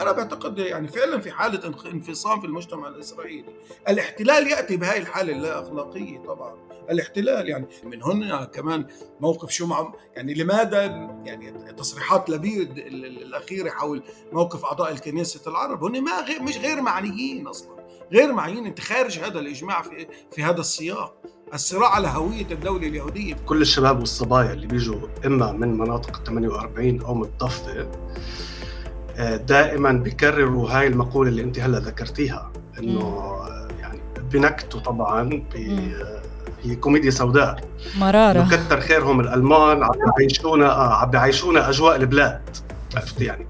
أنا بعتقد يعني فعلا في حالة انفصام في المجتمع الإسرائيلي. الاحتلال يأتي بهذه الحالة اللا اخلاقيه طبعا. الاحتلال يعني من هنا كمان موقف شو مع يعني لماذا يعني تصريحات لبيد الأخيرة حول موقف أعضاء الكنيسة العرب؟ هن ما غير مش غير معنيين أصلا. غير معنيين. أنت خارج هذا الإجماع في في هذا السياق. الصراع على هوية الدولة اليهودية. كل الشباب والصبايا اللي بيجوا إما من مناطق ال 48 أو من الضفة دائما بيكرروا هاي المقولة اللي أنت هلأ ذكرتيها آه، يعني بنكتوا طبعا هي كوميديا سوداء. مرارة. كتر خيرهم الألمان عم بيعيشونا آه عم بيعيشونا أجواء البلاد عرفت يعني؟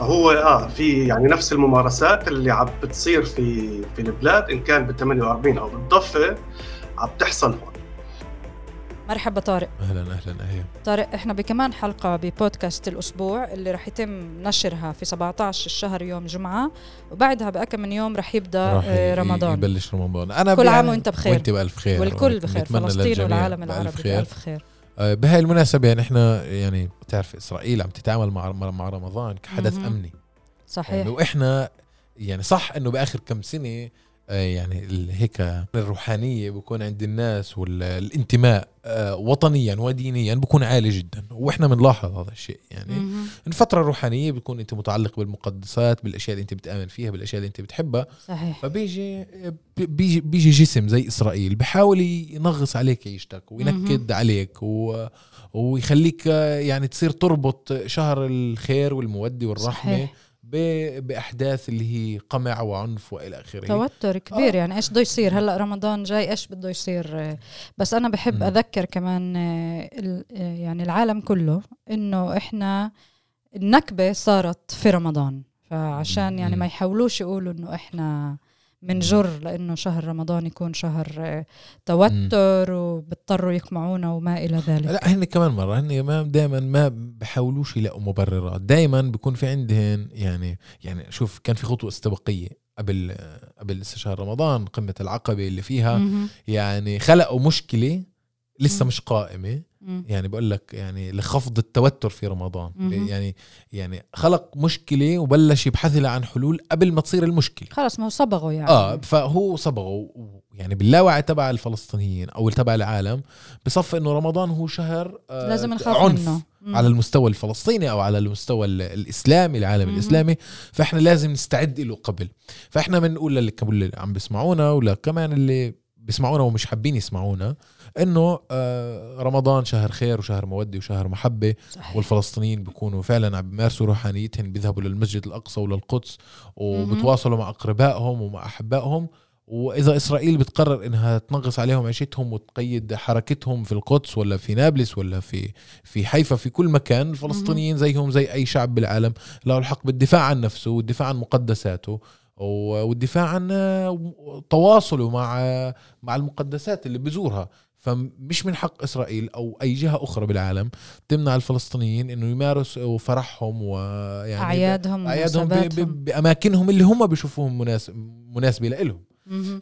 فهو آه في يعني نفس الممارسات اللي عم بتصير في في البلاد إن كان بال 48 أو بالضفة عم تحصل هون. مرحبا طارق. أهلا أهلا أهلا. طارق إحنا بكمان حلقة ببودكاست الأسبوع اللي رح يتم نشرها في 17 الشهر يوم جمعة وبعدها بأكم من يوم رح يبدأ رح آه، رمضان. يبلش رمضان. أنا كل عام وأنت بخير. وأنت بألف خير. والكل بخير. فلسطين والعالم العربي بألف خير. آه، بهاي المناسبة يعني إحنا يعني بتعرف إسرائيل عم تتعامل مع مع رمضان كحدث أمني. صحيح. يعني وإحنا يعني صح إنه بآخر كم سنة آه، يعني هيك الروحانية بكون عند الناس والانتماء آه، وطنيا ودينيا بكون عالي جدا. وإحنا بنلاحظ هذا الشيء. يعني الفترة الروحانيه بتكون أنت متعلق بالمقدسات بالأشياء اللي أنت بتآمن فيها بالأشياء اللي أنت بتحبها. صحيح. فبيجي بيجي, بيجي جسم زي إسرائيل بحاول ينغص عليك عيشتك وينكد عليك و ويخليك يعني تصير تربط شهر الخير والموده والرحمة صحيح. بأحداث اللي هي قمع وعنف وإلى آخره. توتر كبير آه. يعني إيش بده يصير؟ هلأ رمضان جاي إيش بده يصير؟ بس أنا بحب م. أذكر كمان آه، آه، يعني العالم كله إنه إحنا النكبة صارت في رمضان. فعشان يعني ما يحاولوش يقولوا إنه إحنا منجر لأنه شهر رمضان يكون شهر آه، توتر وبيضطروا يقمعونا وما إلى ذلك. لا هن كمان مرة هن ما دائما ما بحاولوش يلاقوا مبررات. دائما بيكون في عندهن يعني يعني شوف كان في خطوة استباقيه قبل قبل لسه شهر رمضان قمة العقبة اللي فيها. يعني خلقوا مشكلة لسه مش قائمة. يعني بقول لك يعني لخفض التوتر في رمضان. يعني يعني خلق مشكلة وبلش يبحث لها عن حلول قبل ما تصير المشكلة. خلص ما هو صبغه يعني. آه فهو صبغه يعني باللاوعي تبع الفلسطينيين أو تبع العالم بصف إنه رمضان هو شهر آه لازم نخاف عنف منه. على المستوى الفلسطيني أو على المستوى الإسلامي العالم الإسلامي. فإحنا لازم نستعد له قبل. فإحنا بنقول للي عم بيسمعونا ولا كمان اللي بيسمعونا ومش حابين يسمعونا إنه آه، رمضان شهر خير وشهر موده وشهر محبة صحيح. والفلسطينيين بيكونوا فعلا عم بيمارسوا روحانيتهم بيذهبوا للمسجد الأقصى وللقدس وبتواصلوا مع أقربائهم ومع أحبائهم. وإذا إسرائيل بتقرر إنها تنغص عليهم عيشتهم وتقيد حركتهم في القدس ولا في نابلس ولا في في حيفا في كل مكان الفلسطينيين زيهم زي أي شعب بالعالم له الحق بالدفاع عن نفسه والدفاع عن مقدساته والدفاع عن تواصله مع مع المقدسات اللي بزورها. فمش من حق إسرائيل أو أي جهة أخرى بالعالم تمنع الفلسطينيين إنه يمارسوا فرحهم ويعني أعيادهم أعيادهم بأماكنهم اللي هم بيشوفوهم مناسب مناسبة لهم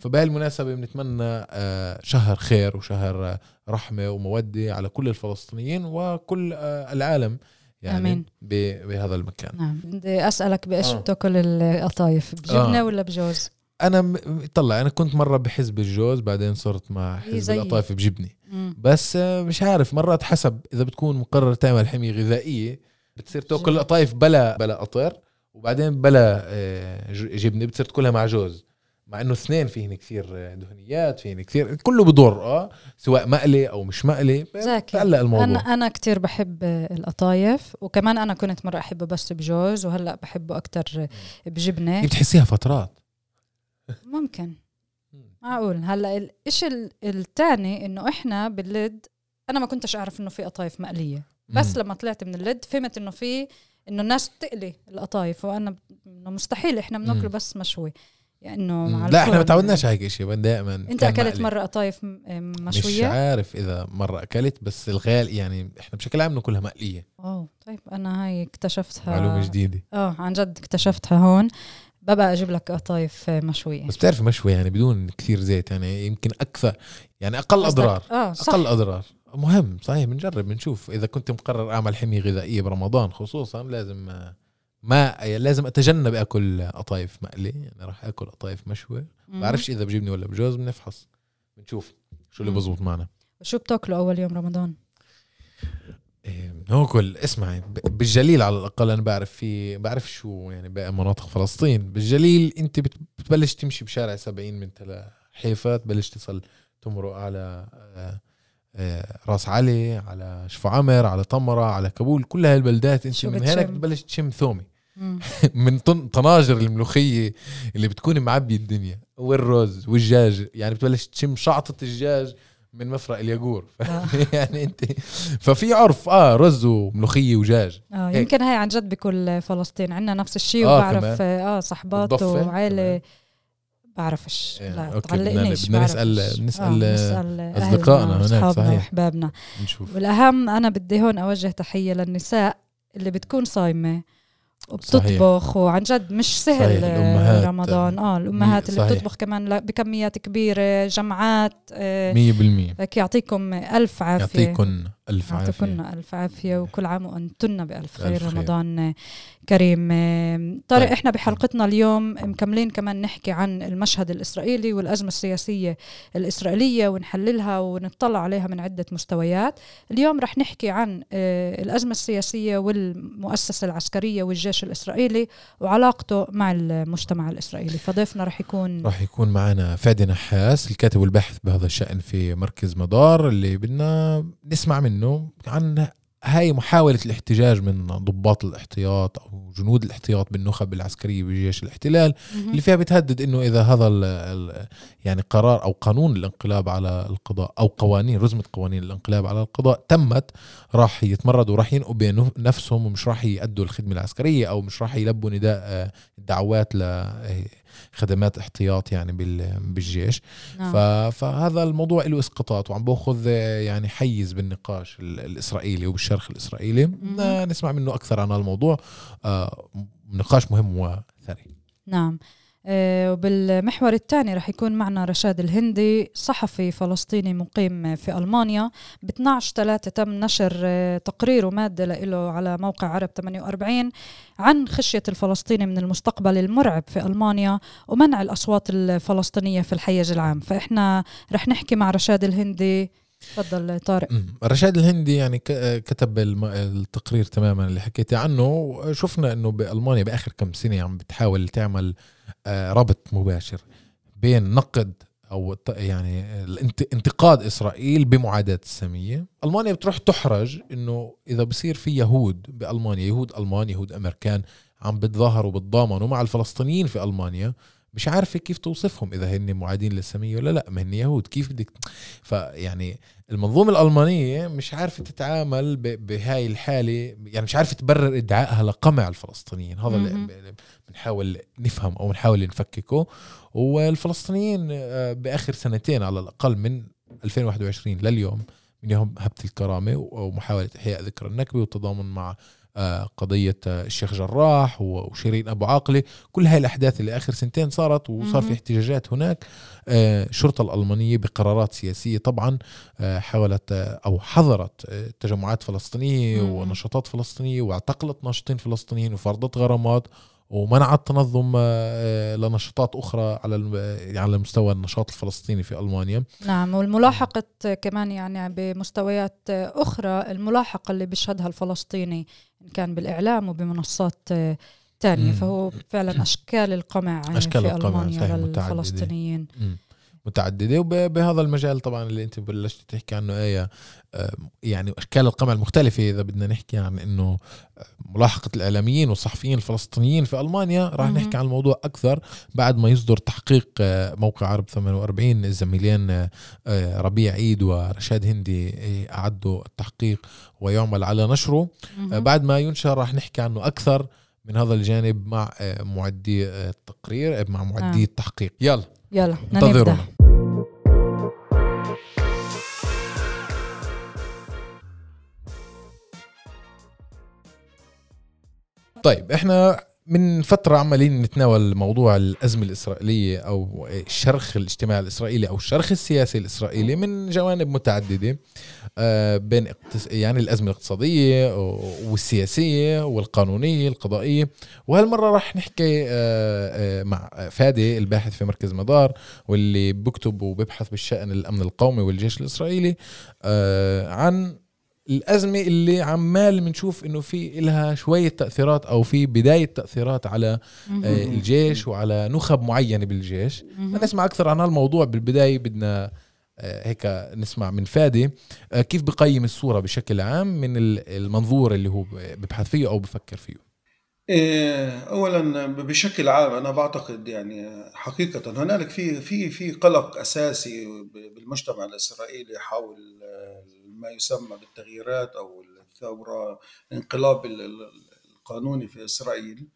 فبهالمناسبه بنتمنى آه، شهر خير وشهر رحمة ومودة على كل الفلسطينيين وكل آه، العالم يعني أمين. بهذا المكان نعم بدي أسألك بإيش آه. بتأكل القطايف بجبنة آه. ولا بجوز أنا. طلع أنا كنت مرة بحزب الجوز بعدين صرت مع حزب القطايف بجبني. مم. بس مش عارف مرات حسب إذا بتكون مقرر تعمل حمية غذائية بتصير تأكل القطايف بلا بلا قطر وبعدين بلا آه، جبنة بتصير تأكلها مع جوز. مع إنه اثنين فيهن كثير دهنيات فيهن كثير كله بضر آه سواء مقلي أو مش مقلي تعلق الموضوع. أنا أنا كثير بحب القطايف وكمان أنا كنت مرة احبه بس بجوز وهلأ بحبه أكثر بجبنة. بتحسيها فترات. ممكن. معقول. هلأ الشيء الثاني إنه إحنا باللد أنا ما كنتش أعرف إنه في قطايف مقلية. بس لما طلعت من اللد فهمت إنه في إنه الناس بتقلي القطايف وأنا إنه مستحيل إحنا بناكله بس مشوي. يعني إنه مع لا إحنا ما تعودناش هيك شيء دائما أنت أكلت مقلي. مرة قطايف مشوية؟ مش عارف إذا مرة أكلت بس الغال يعني إحنا بشكل عام ناكلها مقلية. أوه طيب أنا هاي اكتشفتها معلومة جديدة. آه عن جد اكتشفتها هون. ببقى أجيب لك قطايف مشوية. بس بتعرفي مشوي يعني بدون كثير زيت يعني يمكن أكثر يعني أقل أضرار. آه صح. أقل أضرار. مهم صحيح بنجرب بنشوف. إذا كنت مقرر أعمل حمية غذائية برمضان خصوصا لازم ما لازم أتجنب أكل قطايف مقلي. يعني راح أكل قطايف مشوي. بعرفش إذا بجبني ولا بجوز بنفحص. بنشوف شو اللي. بزبط معنا. شو بتاكلوا أول يوم رمضان؟ ناكل اسمعي ب- بالجليل على الأقل أنا بعرف في بعرف شو يعني باقي مناطق فلسطين بالجليل أنت بت- بتبلش تمشي بشارع 70 من تل حيفا تبلش تصل تمرق على آه، آه، راس علي على شفا عمر على طمرة على كابول كل هاي البلدات أنت من هناك؟ بتبلش تشم ثومي. من طن- طناجر الملوخية اللي بتكون معبي الدنيا والرز والدجاج يعني بتبلش تشم شعطة الدجاج من مفرق الياجور آه. يعني انت ففي عرف آه رز وملوخية ودجاج آه. يمكن هاي عن جد بكل فلسطين عندنا نفس الشيء آه، وبعرف. آه صحبات وعائله بعرفش يعني لا أوكي، بدنا-. بنسأل آه نسأل أصدقائنا أهلنا هناك، صحيح. وأحبابنا نشوف والأهم أنا بدي هون أوجه تحية للنساء اللي بتكون صايمة وبتطبخ وعن جد مش سهل صحيح، آه،. رمضان آه الأمهات اللي صحيح. بتطبخ كمان بكميات كبيرة جمعات آه، مية بالمية لك يعطيكم ألف عافية يعطيكم ألف يعطيكن عافية. ألف عافية وكل عام وأنتن بألف خير, خير. رمضان كريم. طارق طيب. إحنا بحلقتنا اليوم مكملين كمان نحكي عن المشهد الإسرائيلي والأزمة السياسية الإسرائيلية ونحللها ونطلع عليها من عدة مستويات. اليوم رح نحكي عن آه، الأزمة السياسية والمؤسسة العسكرية والجيش الإسرائيلي وعلاقته مع المجتمع الإسرائيلي. فضيفنا رح يكون راح يكون معنا فادي نحاس الكاتب والباحث بهذا الشأن في مركز مدار اللي بدنا نسمع منه. عن هاي محاولة الاحتجاج من ضباط الاحتياط أو جنود الاحتياط بالنخب العسكرية بجيش الاحتلال مهم. اللي فيها بتهدد إنه إذا هذا ال ال يعني قرار أو قانون الانقلاب على القضاء أو قوانين رزمة قوانين الانقلاب على القضاء تمت راح يتمردوا وراح ينقوا بنفسهم ومش راح يأدوا الخدمة العسكرية أو مش راح يلبوا نداء آه، الدعوات لخدمات احتياط يعني بال- بالجيش. نعم. فهذا الموضوع له اسقاطات وعم باخذ يعني حيز بالنقاش ال- الإسرائيلي وبالشرخ الإسرائيلي. نسمع منه أكثر عن الموضوع. آه، نقاش مهم وثري. نعم. وبالمحور الثاني رح يكون معنا رشاد الهندي صحفي فلسطيني مقيم في ألمانيا. ب 12 3 تم نشر آه، تقرير ومادة له على موقع عرب 48 عن خشية الفلسطيني من المستقبل المرعب في ألمانيا ومنع الأصوات الفلسطينية في الحيز العام. فإحنا رح نحكي مع رشاد الهندي تفضل طارق. رشاد الهندي يعني كتب التقرير تماما اللي حكيتي عنه. شفنا إنه بألمانيا بآخر كم سنة عم بتحاول تعمل آه، ربط مباشر بين نقد أو يعني انتقاد إسرائيل بمعاداة السامية، ألمانيا بتروح تحرج إنه إذا بصير في يهود بألمانيا يهود ألمان يهود أمريكان عم بتظاهروا بتضامنوا مع الفلسطينيين في ألمانيا. مش عارفه كيف توصفهم إذا هن معادين للسامية ولا لا ما هن يهود. كيف بدك فيعني المنظومة الألمانية مش عارفة تتعامل ب- بهاي الحالة يعني مش عارفة تبرر إدعائها لقمع الفلسطينيين. هذا اللي بنحاول نفهم أو نحاول نفككه. والفلسطينيين آه، بآخر سنتين على الأقل من 2021 لليوم من يوم هبة الكرامة ومحاولة إحياء ذكرى النكبة والتضامن مع قضية الشيخ جراح وشيرين أبو عاقلة كل هاي الأحداث اللي آخر سنتين صارت وصار في. احتجاجات هناك آه، الشرطة الألمانية بقرارات سياسية طبعا آه، حاولت آه، أو حظرت تجمعات فلسطينية. ونشاطات فلسطينية واعتقلت ناشطين فلسطينيين وفرضت غرامات ومنعت تنظم آه، آه، لنشاطات أخرى على آه، على مستوى النشاط الفلسطيني في ألمانيا نعم والملاحقة كمان يعني بمستويات أخرى الملاحقة اللي بيشهدها الفلسطيني إن كان بالإعلام وبمنصات تانية. فهو فعلا أشكال القمع أشكال في القمع، متعددة. للفلسطينيين مم. متعددة وبهذا المجال طبعا اللي أنت بلشت تحكي عنه إيه آه، يعني أشكال القمع المختلفة إذا بدنا نحكي عن إنه آه، ملاحقة الإعلاميين والصحفيين الفلسطينيين في ألمانيا راح. نحكي عن الموضوع أكثر بعد ما يصدر تحقيق آه، موقع عرب 48 الزميلين ربيع عيد ورشاد هندي آه، أعدوا التحقيق ويعمل على نشره. بعد ما ينشر راح نحكي عنه أكثر من هذا الجانب مع معدي التقرير مع معدي. التحقيق يلا يلا بدنا انتظرونا طيب إحنا من فترة عمالين نتناول موضوع الأزمة الإسرائيلية أو الشرخ الاجتماعي الإسرائيلي أو الشرخ السياسي الإسرائيلي من جوانب متعددة آه، بين يعني الأزمة الاقتصادية والسياسية والقانونية القضائية. وهالمرة راح نحكي آه، آه، مع فادي الباحث في مركز مدار واللي بكتب وبيبحث بالشأن الأمن القومي والجيش الإسرائيلي عن الأزمة اللي عمال بنشوف إنه في إلها شوية تأثيرات أو في بداية تأثيرات على الجيش وعلى نخب معينة بالجيش. نسمع أكثر عن هالموضوع بالبداية بدنا آه، هيك نسمع من فادي. آه، كيف بقيم الصورة بشكل عام من المنظور اللي هو ببحث فيه أو بفكر فيه؟ اولا بشكل عام أنا بعتقد يعني حقيقة هنالك في في في قلق أساسي بالمجتمع الإسرائيلي حول ما يسمى بالتغييرات أو الثورة الانقلاب القانوني في إسرائيل.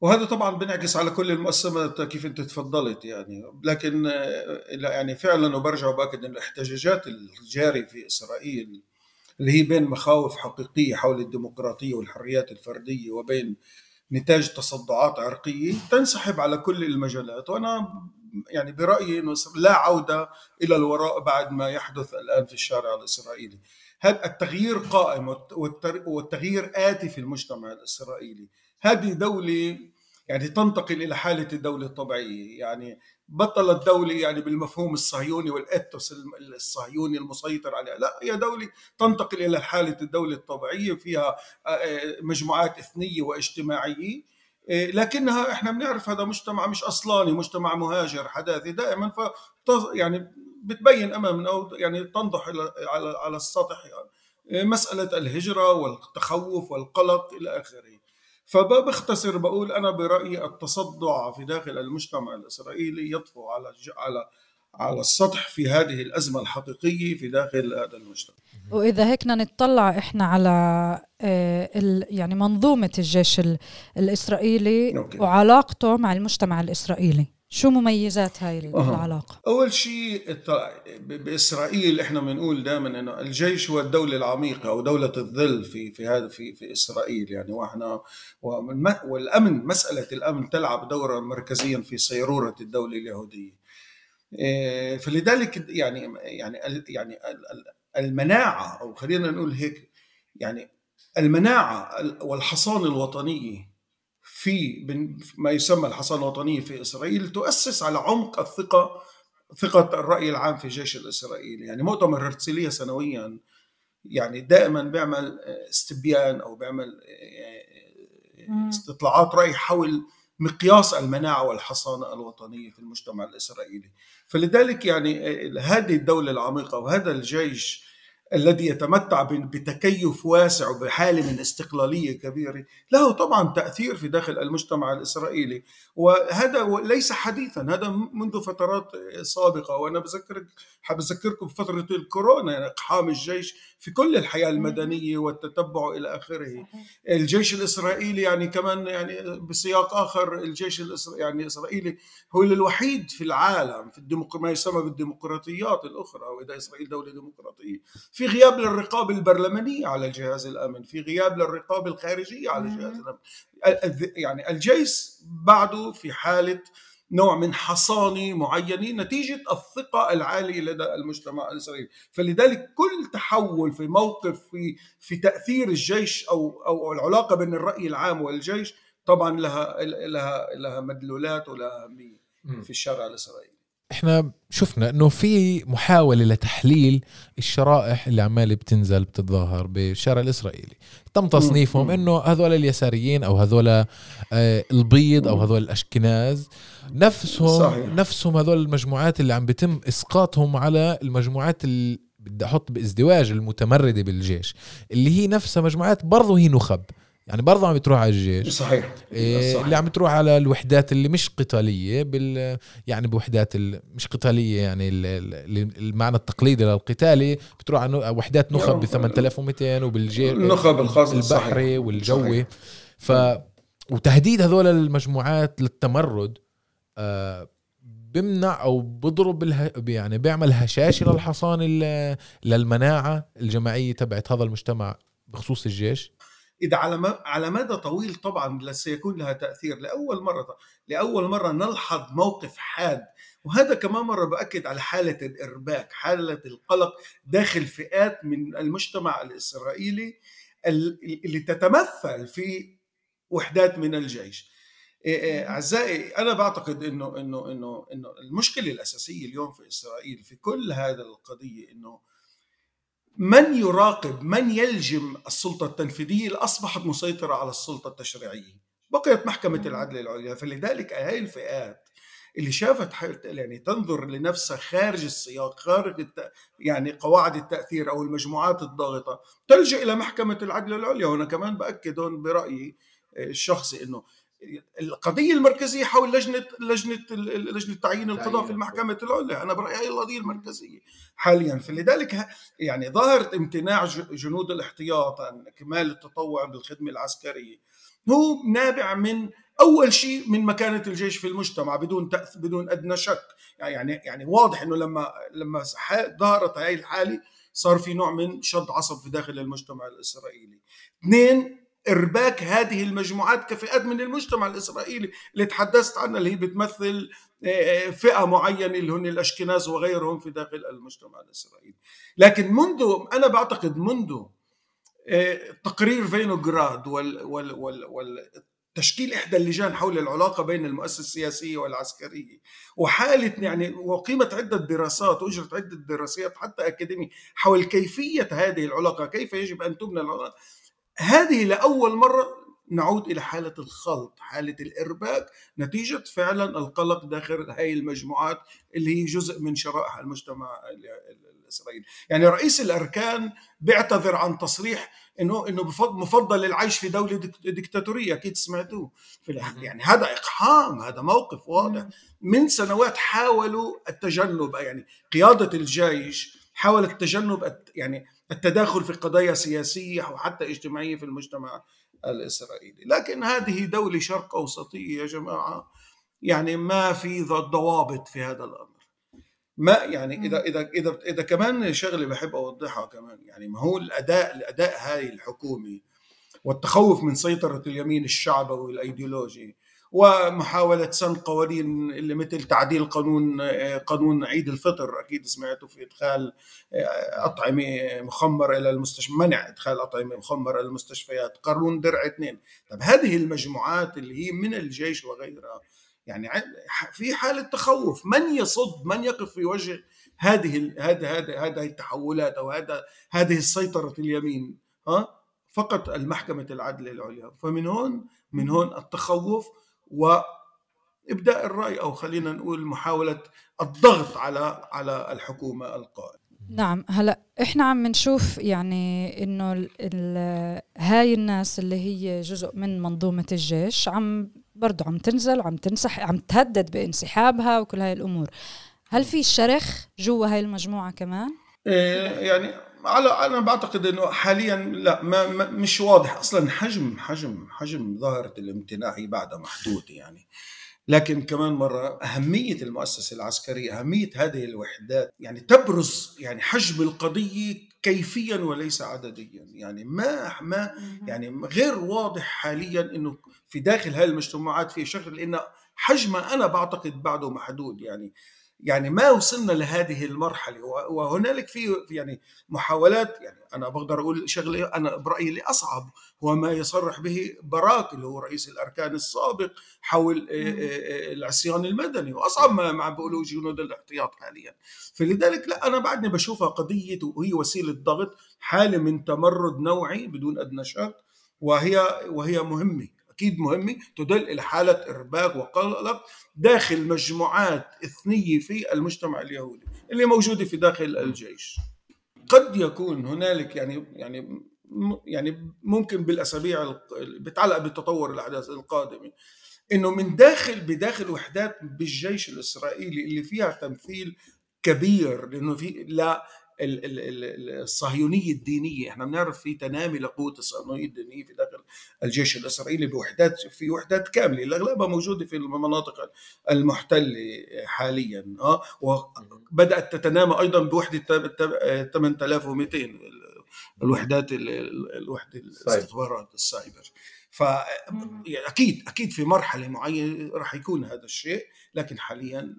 وهذا طبعا بنعكس على كل المؤسسات كيف أنت تفضلت يعني. لكن يعني فعلا وبرجع وبأكد إن الاحتجاجات الجاري في إسرائيل اللي هي بين مخاوف حقيقية حول الديمقراطية والحريات الفردية وبين نتاج تصدعات عرقية تنسحب على كل المجالات. وأنا يعني برأيي إنه لا عودة إلى الوراء بعد ما يحدث الآن في الشارع الإسرائيلي. هذا التغيير قائم والتغيير آتي في المجتمع الإسرائيلي؟ هذه دولة يعني تنتقل إلى حالة الدولة الطبيعية. يعني بطلت دولة يعني بالمفهوم الصهيوني والإثوس الصهيوني المسيطر عليها. لا هي دولة تنتقل إلى حالة الدولة الطبيعية فيها آه، آه، مجموعات إثنية واجتماعية. لكنها إحنا بنعرف هذا مجتمع مش أصلاني مجتمع مهاجر حداثي دائما ف يعني بتبين امامنا أو يعني تنضح على على السطح يعني مسألة الهجرة والتخوف والقلق إلى آخره فبختصر بقول أنا برأيي التصدع في داخل المجتمع الإسرائيلي يطفو على على على السطح في هذه الأزمة الحقيقية في داخل هذا المجتمع. وإذا هيك نطلع إحنا على آه، يعني منظومة الجيش الإسرائيلي أوكي. وعلاقته مع المجتمع الإسرائيلي. شو مميزات هاي العلاقة؟ أول شيء بإسرائيل إحنا بنقول دائما إنه الجيش هو الدولة العميقة أو دولة الظل في في هذا في في إسرائيل يعني وإحنا والأمن مسألة الأمن تلعب دورا مركزيا في صيرورة الدولة اليهودية. إيه، فلذلك يعني يعني يعني المناعة أو خلينا نقول هيك يعني المناعة والحصانة الوطنية في ما يسمى الحصانة الوطنية في إسرائيل تؤسس على عمق الثقة ثقة الرأي العام في الجيش الإسرائيلي يعني مؤتمر هرتسلية سنويا يعني دائما بيعمل استبيان أو بيعمل استطلاعات رأي حول مقياس المناعة والحصانة الوطنية في المجتمع الإسرائيلي. فلذلك يعني هذه الدولة العميقة وهذا الجيش الذي يتمتع بتكيف واسع وبحالة من استقلالية كبيرة. له طبعا تأثير في داخل المجتمع الإسرائيلي. وهذا ليس حديثا. هذا منذ فترات سابقة. وأنا بذكرك حاب أذكركم بفترة الكورونا. يعني إقحام الجيش في كل الحياة المدنية والتتبع إلى آخره. الجيش الإسرائيلي يعني كمان يعني بسياق آخر الجيش الإسرائيلي يعني الإسرائيلي هو الوحيد في العالم في الديمق... ما يسمى بالديمقراطيات الأخرى. وإذا إسرائيل دولة ديمقراطية. في غياب للرقابة البرلمانية على الجهاز الأمن في غياب للرقابة الخارجية على الجهاز الأمن. يعني الجيش بعده في حالة نوع من حصانة معينة نتيجة الثقة العالية لدى المجتمع الإسرائيلي. فلذلك كل تحول في موقف في في تأثير الجيش أو أو العلاقة بين الرأي العام والجيش طبعا لها لها لها مدلولات ولها أهمية في الشارع الإسرائيلي. إحنا شفنا إنه في محاولة لتحليل الشرائح اللي عمالة بتنزل بتتظاهر بالشارع الإسرائيلي. تم تصنيفهم إنه هذول اليساريين أو هذول آه، البيض أو هذول الأشكناز نفسهم صحيح. نفسهم هذول المجموعات اللي عم بيتم إسقاطهم على المجموعات اللي بدي أحط بإزدواج المتمردة بالجيش اللي هي نفسها مجموعات برضه هي نخب. يعني برضه عم بتروح على الجيش. صحيح. إيه صحيح. اللي عم بتروح على الوحدات اللي مش قتالية بال يعني بوحدات مش قتالية يعني المعنى التقليدي للقتالي بتروح على وحدات نخب ب 8200 وبالجيش النخب الخاص البحري والجوي ف وتهديد هذول المجموعات للتمرد آه بمنع أو بضرب اله... يعني بيعمل هشاشه للحصان للمناعة الجماعية تبعت هذا المجتمع بخصوص الجيش. إذا على على مدى طويل طبعا سيكون لها تأثير. لأول مرة لأول مرة نلحظ موقف حاد وهذا كمان مره بأكد على حالة الإرباك حالة القلق داخل فئات من المجتمع الإسرائيلي اللي تتمثل في وحدات من الجيش. إيه، إيه، أعزائي أنا بعتقد إنه إنه إنه إنه المشكلة الأساسية اليوم في إسرائيل في كل هذا القضية إنه من يراقب من يلجم السلطة التنفيذية اللي أصبحت مسيطرة على السلطة التشريعية؟ بقيت محكمة العدل العليا فلذلك هذه الفئات اللي شافت يعني تنظر لنفسها خارج السياق خارج الت... يعني قواعد التأثير أو المجموعات الضاغطة تلجأ إلى محكمة العدل العليا وأنا كمان بأكد هون برأيي الشخصي إنه القضية المركزية حول لجنة لجنة لجنة تعيين القضاء في المحكمة. العليا، أنا برأيي هي القضية المركزية حاليا، فلذلك يعني ظاهرة امتناع جنود الاحتياط عن كمال التطوع بالخدمة العسكرية. هو نابع من أول شيء من مكانة الجيش في المجتمع بدون بدون أدنى شك. يعني يعني واضح إنه لما لما ظهرت هاي الحالة صار في نوع من شد عصب في داخل المجتمع الإسرائيلي. اثنين إرباك هذه المجموعات كفئات من المجتمع الإسرائيلي اللي تحدثت عنها اللي هي بتمثل آه، فئة معينة اللي هن الأشكناز وغيرهم في داخل المجتمع الإسرائيلي. لكن منذ أنا بعتقد منذ آه، تقرير فينوغراد وال وال وال وال إحدى اللجان حول العلاقة بين المؤسسة السياسية والعسكرية وحالة يعني وقيمت عدة دراسات واجرت عدة دراسات حتى أكاديمية حول كيفية هذه العلاقة كيف يجب أن تبنى العلاقة هذه لأول مرة نعود إلى حالة الخلط حالة الإرباك نتيجة فعلا القلق داخل هذه المجموعات اللي هي جزء من شرائح المجتمع الإسرائيلي. يعني رئيس الأركان بيعتذر عن تصريح انه إنه مفضل العيش في دولة ديكتاتورية أكيد سمعتوه. في يعني هذا إقحام هذا موقف واضح. من سنوات حاولوا التجنب يعني قيادة الجيش حاولت تجنب يعني التداخل في قضايا سياسية وحتى اجتماعية في المجتمع الإسرائيلي. لكن هذه دولة شرق أوسطية يا جماعة يعني ما في ضوابط في هذا الأمر. ما يعني إذا إذا إذا إذا كمان شغلة بحب أوضحها كمان يعني ما هو الأداء الأداء هاي الحكومي والتخوف من سيطرة اليمين الشعبوي والايديولوجي ومحاولة سن قوانين اللي مثل تعديل قانون قانون عيد الفطر أكيد سمعتوا في إدخال أطعمة مخمرة إلى المستشفى منع إدخال أطعمة مخمرة إلى المستشفيات قانون درع اثنين. طب هذه المجموعات اللي هي من الجيش وغيرها يعني في حالة تخوف. من يصد من يقف في وجه هذه هذا هذا هذه التحولات أو هذا هذه السيطرة اليمين ها؟ فقط المحكمة العدل العليا. فمن هون من هون التخوف وابداء الرأي أو خلينا نقول محاولة الضغط على على الحكومة القائمة. نعم هلا إحنا عم نشوف يعني إنه هاي الناس اللي هي جزء من منظومة الجيش عم برضه عم تنزل وعم تنسح عم تهدد بانسحابها وكل هاي الأمور. هل في شرخ جوا هاي المجموعة كمان؟ إيه يعني على أنا بعتقد إنه حاليا لا ما, مش واضح. أصلا حجم حجم حجم ظاهرة الامتناع هي بعدها محدود يعني. لكن كمان مرة أهمية المؤسسة العسكرية أهمية هذه الوحدات يعني تبرز يعني حجم القضية كيفيا وليس عدديا. يعني ما ما يعني غير واضح حاليا إنه في داخل هذه المجتمعات في شغل لأن حجمها أنا بعتقد بعده محدود يعني. يعني ما وصلنا لهذه المرحلة. وهنالك في يعني محاولات يعني أنا بقدر أقول شغلة أنا برأيي اللي أصعب هو ما يصرح به براك اللي هو رئيس الأركان السابق حول العصيان المدني. وأصعب ما ما بيقولوا جنود الاحتياط حاليا. فلذلك لا أنا بعدني بشوفها قضية وهي وسيلة ضغط حالة من تمرد نوعي بدون أدنى شك وهي وهي مهمة. أكيد مهمة تدل إلى حالة إرباك وقلق داخل مجموعات إثنية في المجتمع اليهودي اللي موجودة في داخل الجيش. قد يكون هنالك يعني يعني يعني ممكن بالأسابيع بتعلق بتطور الأحداث القادمة إنه من داخل بداخل وحدات بالجيش الإسرائيلي اللي فيها تمثيل كبير لأنه في لا الصهيونية الدينية. إحنا بنعرف في تنامي لقوه الصهيونية الدينية في داخل الجيش الإسرائيلي بوحدات في وحدات كاملة الأغلبها موجودة في المناطق المحتلة حاليا آه وبدأت تتنامى أيضا بوحدة 8200 الوحدات الوحده الاستخبارات السايبر. فاكيد أكيد في مرحلة معينة راح يكون هذا الشيء لكن حاليا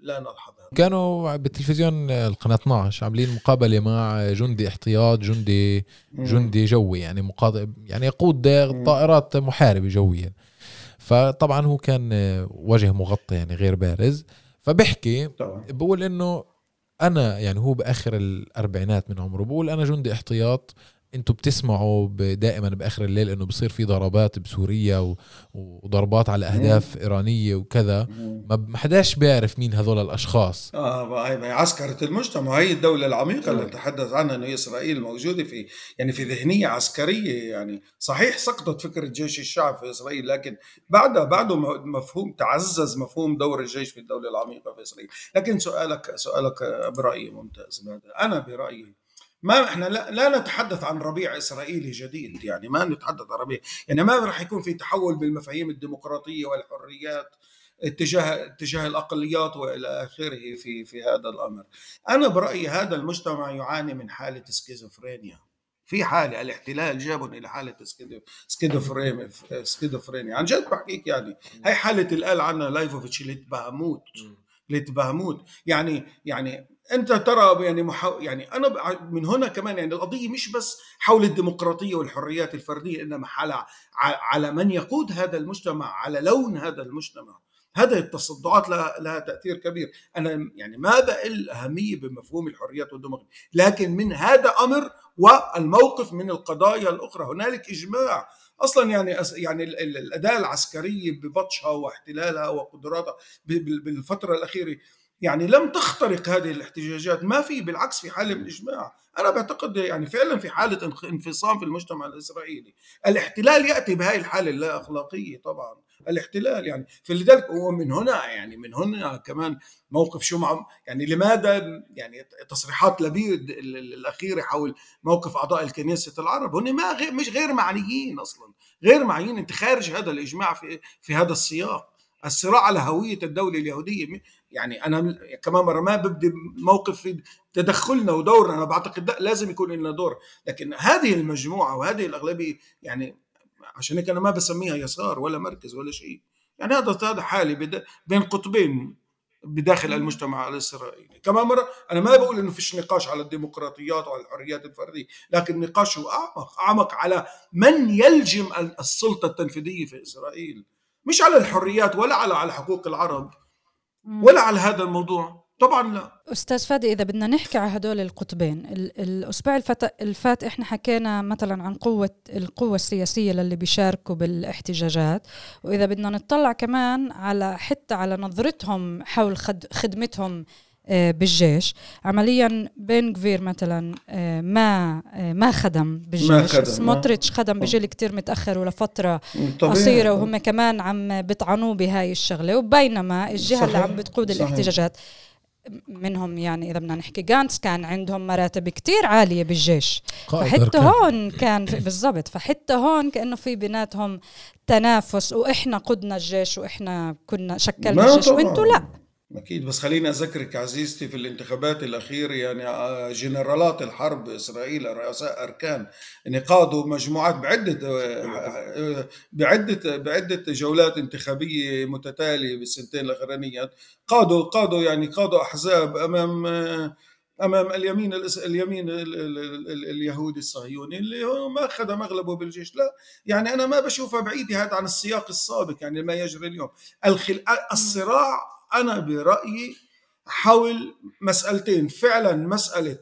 لا نلحظ هذا كانوا بالتلفزيون القناة 12 عاملين مقابلة مع جندي احتياط جندي جندي جوي يعني مقاض يعني يقود طائرات محاربة جويا. فطبعا هو كان وجه مغطى يعني غير بارز. فبحكي بقول إنه أنا يعني هو بآخر الأربعينات من عمره بقول أنا جندي احتياط أنتم بتسمعوا دائما بآخر الليل إنه بصير في ضربات بسوريا وضربات على أهداف إيرانية وكذا. ما حداش بيعرف مين هذول الأشخاص. آه هي عسكرة المجتمع. هي الدولة العميقة اللي نتحدث عنها إنه إسرائيل موجودة في يعني في ذهنية عسكرية يعني. صحيح سقطت فكرة جيش الشعب في إسرائيل لكن بعدها بعده مفهوم تعزز مفهوم دور الجيش في الدولة العميقة في إسرائيل. لكن سؤالك سؤالك برايي ممتاز. أنا برأيي ما إحنا لا, لا نتحدث عن ربيع إسرائيلي جديد يعني ما نتحدث عن ربيع. يعني ما راح يكون في تحول بالمفاهيم الديمقراطية والحريات اتجاه اتجاه الأقليات وإلى آخره في في هذا الأمر. أنا برأيي هذا المجتمع يعاني من حالة سكيزوفرينيا. في حالة الاحتلال جابهم إلى حالة سكيزوفرينيا سكيزوفرينيا. عن جد بحكيك يعني. هي حالة اللي قال عنها لايبوفيتش ال התבהמות ال התבהמות يعني يعني أنت ترى يعني محو... يعني أنا من هنا كمان يعني القضية مش بس حول الديمقراطية والحريات الفردية إنما على على من يقود هذا المجتمع على لون هذا المجتمع. هذه التصدعات لها, لها تأثير كبير. أنا يعني ما بقل أهمية بمفهوم الحريات والديمقراطية لكن من هذا أمر والموقف من القضايا الأخرى. هنالك إجماع أصلا يعني يعني الأداة العسكرية ببطشها واحتلالها وقدراتها بالفترة الأخيرة يعني لم تخترق هذه الاحتجاجات. ما في بالعكس في حالة من الإجماع. أنا بعتقد يعني فعلا في حالة انفصام في المجتمع الإسرائيلي. الاحتلال يأتي بهذه الحالة اللا اخلاقيه طبعا. الاحتلال يعني. فلذلك ومن هنا يعني من هنا كمان موقف شو مع يعني لماذا يعني تصريحات لبيد الأخيرة حول موقف أعضاء الكنيسة العرب. هن ما غير مش غير معنيين أصلا. غير معنيين. أنت خارج هذا الإجماع في في هذا السياق. الصراع على هوية الدولة اليهودية. يعني أنا كمان مرة ما ببدي موقف في تدخلنا ودورنا أنا بعتقد لا لازم يكون لنا دور. لكن هذه المجموعة وهذه الأغلبية يعني عشان هيك أنا ما بسميها يسار ولا مركز ولا شيء. يعني هذا هذا حالي بين قطبين بداخل المجتمع الإسرائيلي. كمان مرة أنا ما بقول إنه فيش نقاش على الديمقراطيات وعلى الحريات الفردية لكن النقاش هو أعمق أعمق على من يلجم السلطة التنفيذية في إسرائيل. مش على الحريات ولا على على حقوق العرب. ولا على هذا الموضوع؟ طبعا لا. أستاذ فادي إذا بدنا نحكي على هدول القطبين الأسبوع الفات إحنا حكينا مثلا عن قوة القوة السياسية للي بيشاركوا بالاحتجاجات وإذا بدنا نطلع كمان على حتى على نظرتهم حول خدمتهم بالجيش. عمليا بن كفير مثلا آه، ما آه، ما خدم بالجيش. ما خدم سموتريتش خدم بجيل كتير متأخر ولفترة قصيرة وهم كمان عم بيطعنوه بهاي الشغلة. وبينما الجهة صحيح. اللي عم بتقود صحيح. الاحتجاجات منهم يعني إذا بدنا نحكي جانتس كان عندهم مراتب كتير عالية بالجيش. فحتى هون كان بالضبط. فحتى هون كأنه في بيناتهم تنافس وإحنا قدنا الجيش وإحنا كنا شكلنا الجيش وأنتم لا. أكيد. بس خليني أذكرك عزيزتي في الانتخابات الأخيرة يعني آه، جنرالات الحرب إسرائيل رؤساء أركان يعني قادوا مجموعات بعدة آه، بعدة بعدة جولات انتخابية متتالية بالسنتين الأخرانيات. قادوا قادوا يعني قادوا أحزاب أمام أمام اليمين اليمين اليهودي الصهيوني اللي هو ما خدم اغلبه بالجيش. لا يعني أنا ما بشوفها بعيدة هذا عن السياق السابق يعني ما يجري اليوم. الصراع أنا برأيي حول مسألتين. فعلا مسألة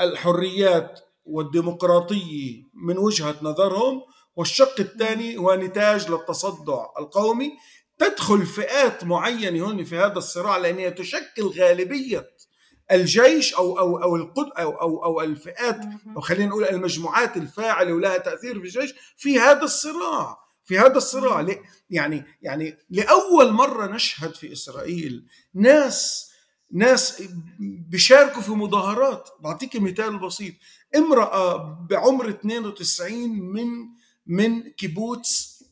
الحريات والديمقراطية من وجهة نظرهم والشق الثاني هو نتاج للتصدع القومي. تدخل فئات معينة هون في هذا الصراع لانها تشكل غالبية الجيش أو أو أو القد أو أو أو الفئات أو خلينا نقول المجموعات الفاعلة ولها تأثير في الجيش في هذا الصراع. في هذا الصراع يعني يعني لأول مرة نشهد في إسرائيل ناس ناس بيشاركوا في مظاهرات. بعطيك مثال بسيط. امرأة بعمر 92 من من كيبوتس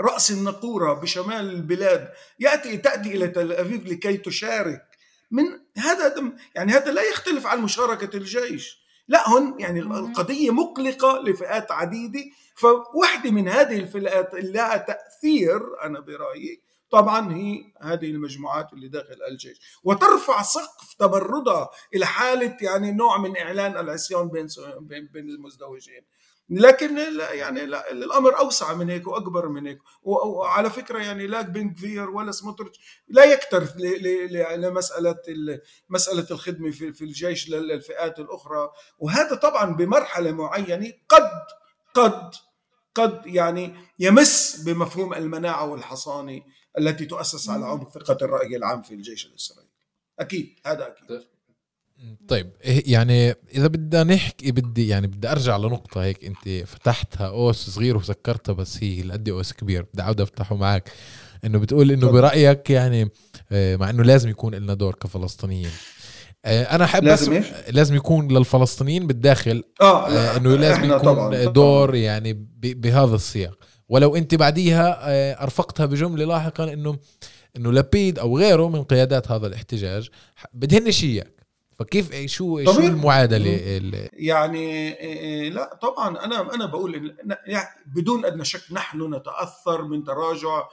رأس النقوره بشمال البلاد يأتي تأتي إلى تل ابيب لكي تشارك. من هذا يعني هذا لا يختلف عن مشاركة الجيش. لا هن يعني القضية مقلقة لفئات عديدة. فواحدة من هذه الفئات اللي لها تأثير أنا برأيي طبعا هي هذه المجموعات اللي داخل الجيش. وترفع سقف تمردها إلى حالة يعني نوع من إعلان العصيان بين بين المزدوجين. لكن لا يعني لا الأمر أوسع من هيك وأكبر من هيك. وعلى فكرة يعني لا بن كفير ولا سموتريتش لا يكترث لمسألة مسألة الخدمة في الجيش للفئات الأخرى. وهذا طبعا بمرحلة معينة قد قد قد يعني يمس بمفهوم المناعة والحصانة التي تؤسس على عمق ثقة الرأي العام في الجيش الإسرائيلي. أكيد هذا أكيد. طيب. إيه يعني إذا بدنا نحكي بدي يعني بدي أرجع لنقطة هيك أنت فتحتها أوس صغير وسكرتها بس هي قد أوس كبير بدي أعود أفتحه معك. إنه بتقول إنه برأيك يعني آه، مع إنه لازم يكون لنا دور كفلسطينيين. أنا أحب لازم إيش؟ لازم يكون للفلسطينيين بالداخل آه, آه إنه لازم يكون طبعاً دور طبعاً. يعني بهذا السياق ولو أنت بعديها آه، أرفقتها بجملة لاحقا انه إنه لبيد أو غيره من قيادات هذا الاحتجاج بدهنش إياك فكيف شو طبيعي. شو المعادله يعني إيه، إيه، لا طبعا أنا أنا بقول يعني بدون أدنى شك نحن نتأثر من تراجع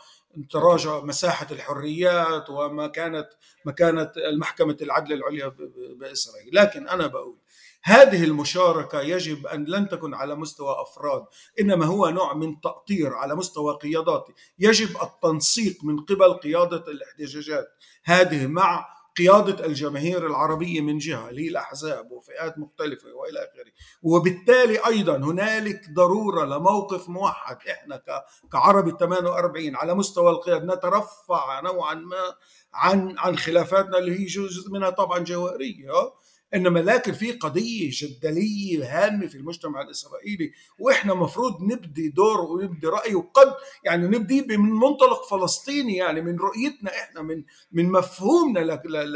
تراجع مساحة الحريات وما كانت مكانه المحكمة العدل العليا بإسرائيل. لكن أنا بقول هذه المشاركة يجب أن لن تكن على مستوى أفراد إنما هو نوع من تأطير على مستوى قياداتي. يجب التنسيق من قبل قيادة الاحتجاجات. هذه مع قيادة الجماهير العربية من جهة اللي هي الأحزاب وفئات مختلفة وإلى آخره. وبالتالي أيضا هنالك ضرورة لموقف موحد. إحنا كعربي 48 على مستوى القيادة نترفع نوعا ما عن عن خلافاتنا اللي هي جزء منها طبعا جوهرية. انما لكن في قضية جدلية هامة في المجتمع الإسرائيلي وإحنا مفروض نبدي دور ونبدي راي وقد يعني نبدي من منطلق فلسطيني يعني من رؤيتنا إحنا من من مفهومنا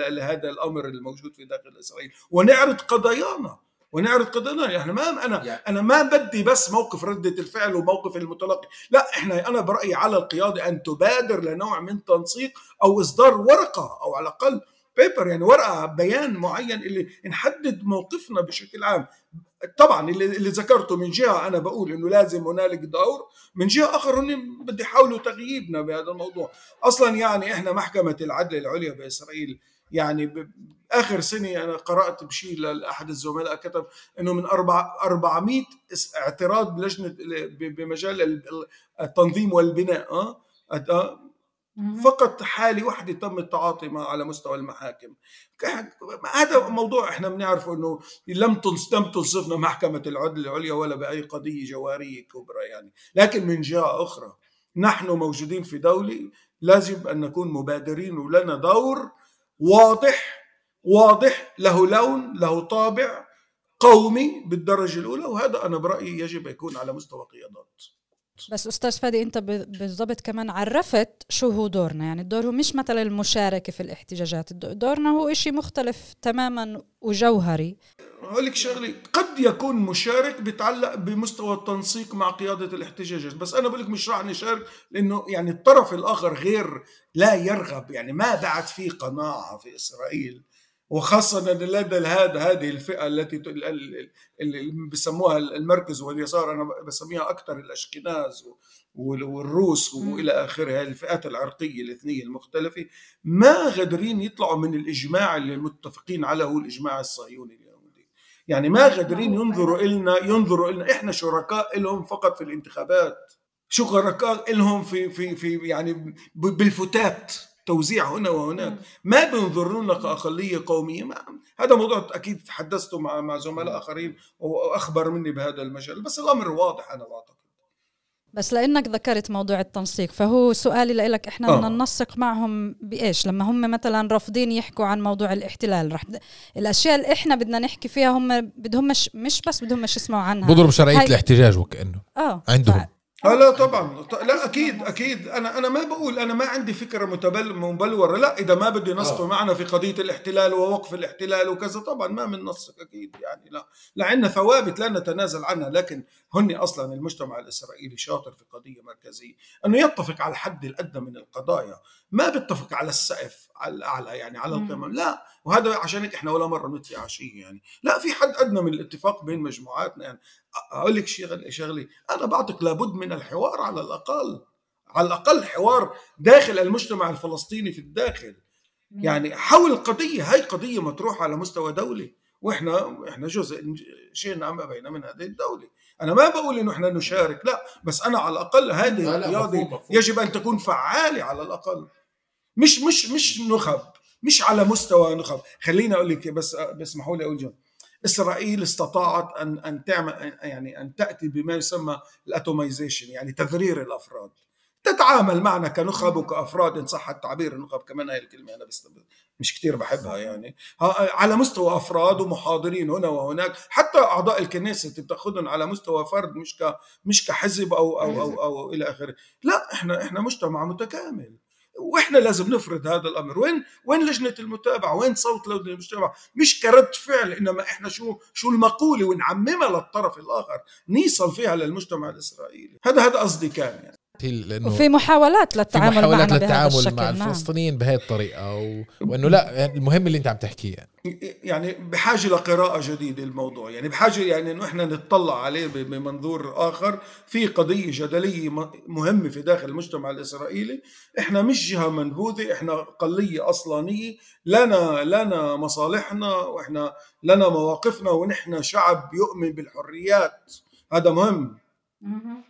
لهذا الأمر الموجود في داخل إسرائيل. ونعرض قضايانا ونعرض قضايانا. يعني ما أنا أنا ما بدي بس موقف ردة الفعل وموقف المتلقي. لا إحنا أنا برأيي على القيادة أن تبادر لنوع من تنسيق أو إصدار ورقة أو على الأقل بيبر يعني ورقة بيان معين اللي نحدد موقفنا بشكل عام. طبعا اللي, اللي ذكرته من جهة أنا بقول إنه لازم هنالك دور من جهة آخر هن بده يحاولوا تغييبنا بهذا الموضوع. أصلا يعني إحنا محكمة العدل العليا بإسرائيل يعني آخر سنة أنا قرأت بشيء لأحد الزملاء كتب إنه من 400 اعتراض بلجنة بمجال التنظيم والبناء آه, آه، فقط حالة واحدة تم التعاطي معها على مستوى المحاكم. هذا موضوع إحنا بنعرفه إنه لم لم تنصفنا محكمة العدل العليا ولا بأي قضية جوارية كبرى يعني. لكن من جهة أخرى نحن موجودين في دولة لازم أن نكون مبادرين ولنا دور واضح واضح له لون له طابع قومي بالدرجة الأولى وهذا أنا برأيي يجب يكون على مستوى قيادات. بس أستاذ فادي أنت بالضبط كمان عرفت شو هو دورنا. يعني الدور هو مش مثلا المشاركة في الاحتجاجات. دورنا هو إشي مختلف تماما وجوهري. أقول لك شغلة قد يكون مشارك بيتعلق بمستوى التنسيق مع قيادة الاحتجاجات. بس أنا بقول لك مش راح نشارك لأنه يعني الطرف الآخر غير لا يرغب. يعني ما بعد في قناعة في إسرائيل. وخاصة لدى هذا هذه الفئة التي اللي بسموها المركز واليسار أنا بسميها أكثر الأشكناز والروس وإلى آخره الفئات العرقية الاثنية المختلفة. ما قادرين يطلعوا من الإجماع اللي متفقين عليه هو الإجماع الصهيوني اليهودي يعني ما قادرين ينظروا لنا ينظروا لنا إحنا شركاء لهم فقط في الانتخابات. شركاء لهم في في في يعني بالفتات. توزيع هنا وهناك. ما بينظرونا كأقلية قومية. ما هذا موضوع أكيد تحدثت مع مع زملاء آخرين وأخبر مني بهذا المجال بس الأمر واضح أنا بعتقد بس لأنك ذكرت موضوع التنسيق فهو سؤالي لك إحنا بدنا آه. ننسق معهم بإيش؟ لما هم مثلا رافضين يحكوا عن موضوع الاحتلال رح الأشياء اللي إحنا بدنا نحكي فيها هم بدهم مش مش بس بدهم مش يسمعوا عنها. بضرب شرعيه هاي... الاحتجاج وكأنه. آه عندهم. آه لا طبعا. لا أكيد أكيد. أنا أنا ما بقول أنا ما عندي فكرة متبل مبلورة. لا إذا ما بده ينسقوا آه. معنا في قضية الاحتلال ووقف الاحتلال وكذا طبعا ما بننسق أكيد يعني لا. لعنا ثوابت لا نتنازل عنها لكن هن أصلا المجتمع الإسرائيلي شاطر في قضية مركزية. أنه يتفق على الحد الأدنى من القضايا. ما بيتفق على السقف على الأعلى يعني على القمم. لا وهذا عشان هيك إحنا ولا مرة ندفع على شيء يعني. لا في حد أدنى من الاتفاق بين مجموعاتنا يعني. أقول لك شغله شغلي. أنا بعتقد لابد من الحوار على الأقل على الأقل حوار داخل المجتمع الفلسطيني في الداخل. يعني حول القضية هاي قضية مطروحه على مستوى دولي. وإحنا إحنا جزء شئنا ام ابينا من هذه الدولة. أنا ما بقول إنه إحنا نشارك لا. بس أنا على الأقل هذه القيادة يجب أن تكون فعالة على الأقل. مش مش مش نخب مش على مستوى نخب. خليني أقول لك بس بسمحوا لي أقول جمله إسرائيل استطاعت ان أن تعمل يعني أن تأتي بما يسمى ال atomization يعني تذرير الأفراد. تتعامل معنا كنخب وكأفراد إن صح التعبير النخب كمان هاي الكلمة أنا بس مش كتير بحبها يعني. على مستوى أفراد ومحاضرين هنا وهناك حتى أعضاء الكنيسة بتأخذهم على مستوى فرد مش ك مش كحزب أو أو أو, أو, أو إلى آخره. لا إحنا إحنا مجتمع متكامل. وإحنا لازم نفرض هذا الأمر. وين وين لجنة المتابعة؟ وين صوت لجنة المتابعة؟ مش كرد فعل إنما إحنا شو شو المقولة؟ ونعممها للطرف الآخر. نيصل فيها للمجتمع الإسرائيلي. هذا هذا قصدي كان يعني. لأنه وفي محاولات للتعامل في محاولات معنا للتعامل مع نعم. الفلسطينيين بهذه الطريقة و... وإنه لا يعني المهم اللي أنت عم تحكيه يعني. يعني بحاجة لقراءه جديدة الموضوع يعني بحاجة يعني إنه إحنا نطلع عليه بمنظور آخر. في قضية جدلية مهمة في داخل المجتمع الإسرائيلي. إحنا مش جهة منبوذة إحنا اقليه أصلانية. لنا لنا مصالحنا وإحنا لنا مواقفنا ونحن شعب يؤمن بالحريات. هذا مهم.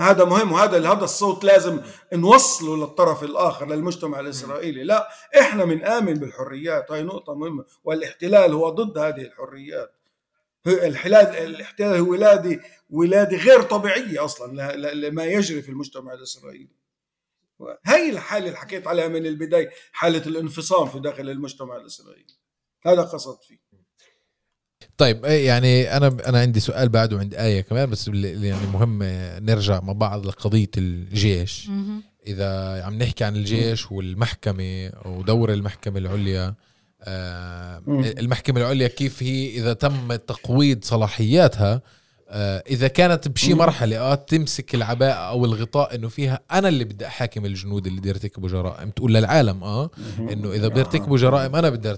هذا مهم وهذا هذا الصوت لازم نوصله للطرف الآخر للمجتمع الإسرائيلي. لا إحنا بنآمن بالحريات هاي نقطة مهمة. والاحتلال هو ضد هذه الحريات. الحلال الاحتلال هو ولاده ولاده غير طبيعية أصلا لما يجري في المجتمع الإسرائيلي. هاي الحالة اللي حكيت عليها من البداية حالة الانفصام في داخل المجتمع الإسرائيلي. هذا قصد فيه. طيب إيه، يعني أنا أنا عندي سؤال بعده عند آية كمان بس يعني مهم نرجع مع بعض لقضية الجيش. إذا عم نحكي عن الجيش والمحكمة ودور المحكمة العليا آه المحكمة العليا كيف هي؟ إذا تم تقويض صلاحياتها آه إذا كانت بشي مرحلة آه تمسك العباءة أو الغطاء إنه فيها أنا اللي بدي أحاكم الجنود اللي بدي يرتكبوا جرائم. تقول للعالم آه إنه إذا بيرتكبوا جرائم أنا بدي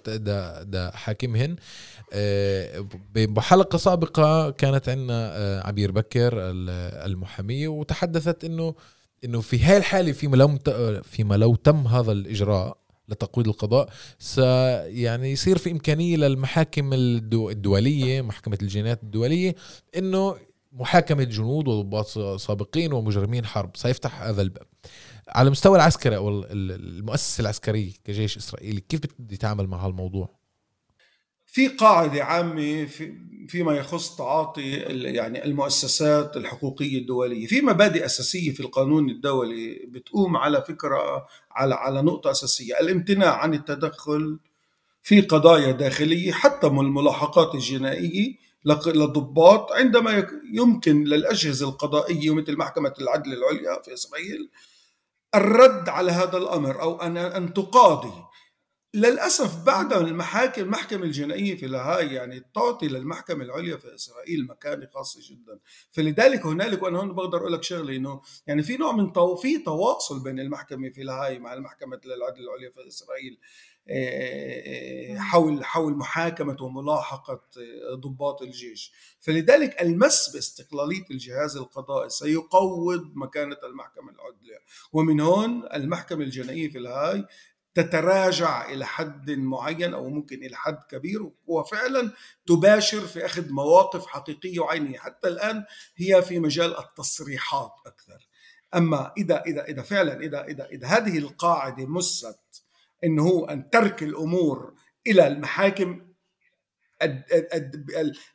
أحاكمهن. آه، بحلقة سابقة كانت عندنا آه، عبير بكر المحاميه وتحدثت إنه إنه في هاي الحالة فيما لو فيما لو تم هذا الإجراء لتقويض القضاء س يعني يصير في إمكانية للمحاكم الدولية محكمة الجنايات الدولية إنه محاكمه جنود وضباط سابقين ومجرمين حرب سيفتح هذا الباب. على المستوى العسكري أو المؤسسة العسكرية كجيش إسرائيلي كيف بده يتعامل مع هالموضوع؟ في قاعدة عامة في فيما يخص تعاطي يعني المؤسسات الحقوقية الدولية، في مبادئ أساسية في القانون الدولي بتقوم على فكرة على على نقطة أساسية، الامتناع عن التدخل في قضايا داخلية حتى من الملاحقات الجنائية للضباط عندما يمكن للأجهزة القضائية مثل محكمة العدل العليا في إسرائيل الرد على هذا الأمر أو أن أن تقاضي للأسف بعد المحاكم المحكمة الجنائية في لاهاي يعني تعطي للمحكمة العليا في إسرائيل مكانة خاصة جدا. فلذلك هنالك وأنا هون بقدر أقول لك شغلة إنه يعني في نوع من تو في تواصل بين المحكمة في لاهاي مع المحكمة العدل العليا في إسرائيل آه، آه، حول حول محاكمة وملاحقة آه، ضباط الجيش. فلذلك المس باستقلالية الجهاز القضائي سيقوض مكانة المحكمة العدلية. ومن هون المحكمة الجنائية في الهاي تتراجع إلى حد معين أو ممكن إلى حد كبير وفعلا تباشر في أخذ مواقف حقيقية وعينية. حتى الآن هي في مجال التصريحات أكثر. أما إذا إذا إذا فعلا إذا إذا إذا هذه القاعدة مست انه هو أن ترك الأمور إلى المحاكم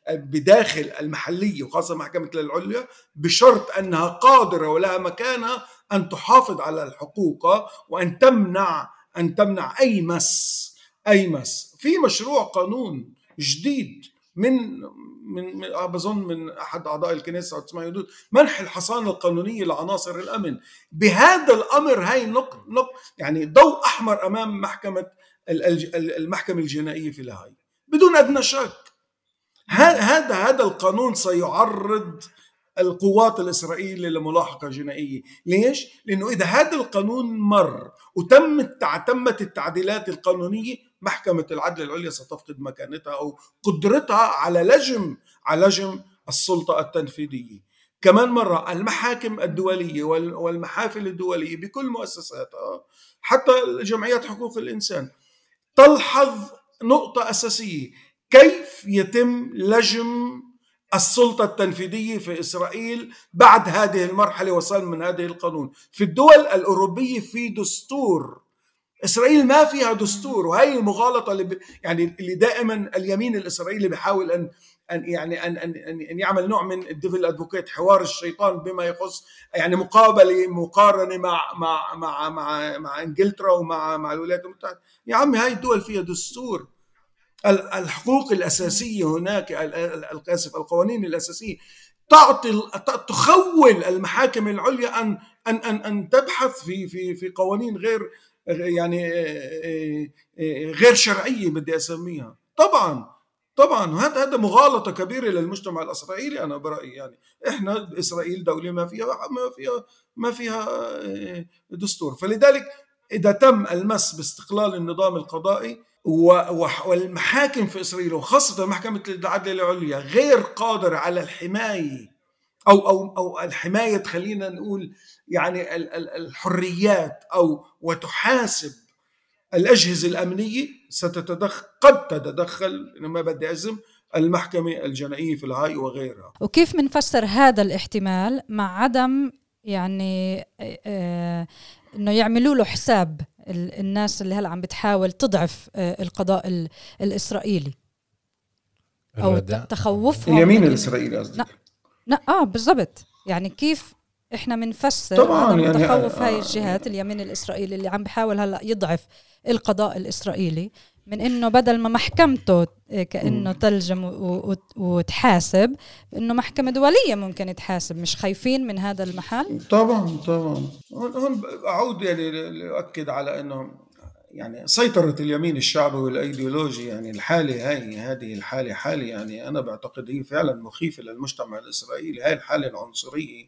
بداخل المحلية وخاصة محكمة العليا بشرط أنها قادرة ولها مكانه أن تحافظ على الحقوق وأن تمنع أن تمنع أي مس أي مس. في مشروع قانون جديد من من, بظن من أحد أعضاء الكنيسة تسمع يدود منح الحصانة القانونية لعناصر الأمن. بهذا الأمر هاي نق نق يعني ضوء أحمر أمام محكمة المحكمة الجنائية في لاهاي بدون أدنى شك. هذا هذا القانون سيعرض القوات الإسرائيلية لملاحقة جنائية. ليش؟ لأنه إذا هذا القانون مر وتمت تمت التعديلات القانونية محكمة العدل العليا ستفقد مكانتها أو قدرتها على لجم على لجم السلطة التنفيذية. كمان مرة المحاكم الدولية والمحافل الدولية بكل مؤسساتها حتى جمعيات حقوق الإنسان تلحظ نقطة أساسية. كيف يتم لجم السلطة التنفيذية في إسرائيل بعد هذه المرحلة وصل من هذه القانون. في الدول الأوروبية في دستور. إسرائيل ما فيها دستور وهي المغالطة اللي ب... يعني اللي دائما اليمين الإسرائيلي بيحاول أن أن يعني ان ان ان يعمل نوع من ال devil advocate حوار الشيطان بما يخص يعني مقابلة مقارنة مع مع مع مع, مع إنجلترا ومع مع الولايات المتحدة. يا عمي هاي الدول فيها دستور. الحقوق الأساسية هناك اسف القوانين الأساسية تعطي تخول المحاكم العليا أن أن أن أن تبحث في في في قوانين غير يعني غير شرعية بدي أسميها. طبعا طبعا هذا هذا مغالطة كبيرة للمجتمع الإسرائيلي أنا برأيي يعني. إحنا إسرائيل دولة ما فيها ما فيها ما فيها دستور. فلذلك إذا تم المس باستقلال النظام القضائي والمحاكم في إسرائيل وخاصة محكمة العدل العليا غير قادره على الحماية أو أو أو الحماية خلينا نقول يعني الحريات أو وتحاسب الأجهزة الأمنية ستتدخل قد تتدخل ما بدي أعزم المحكمة الجنائية في الهاي وغيرها. وكيف بنفسر هذا الاحتمال مع عدم يعني آه إنه يعملوا له حساب؟ الناس اللي هلا عم بتحاول تضعف آه القضاء الإسرائيلي. أو تخوفهم. اليمين الإسرائيلي قصدي لا آه بالضبط. يعني كيف إحنا بنفسر طبعا يعني تخوف هاي الجهات اليمين الإسرائيلي اللي عم بحاول هلا يضعف القضاء الإسرائيلي. من إنه بدل ما محكمته كأنه تلجم وتحاسب إنه محكمة دولية ممكن تحاسب مش خايفين من هذا المحل؟ طبعا طبعا. هون أعود يعني لأؤكد على إنه يعني سيطرة اليمين الشعبي والأيديولوجي يعني الحالة هاي هذه الحالة حالة يعني أنا بعتقد هي فعلا مخيفة للمجتمع الإسرائيلي. هاي الحالة العنصرية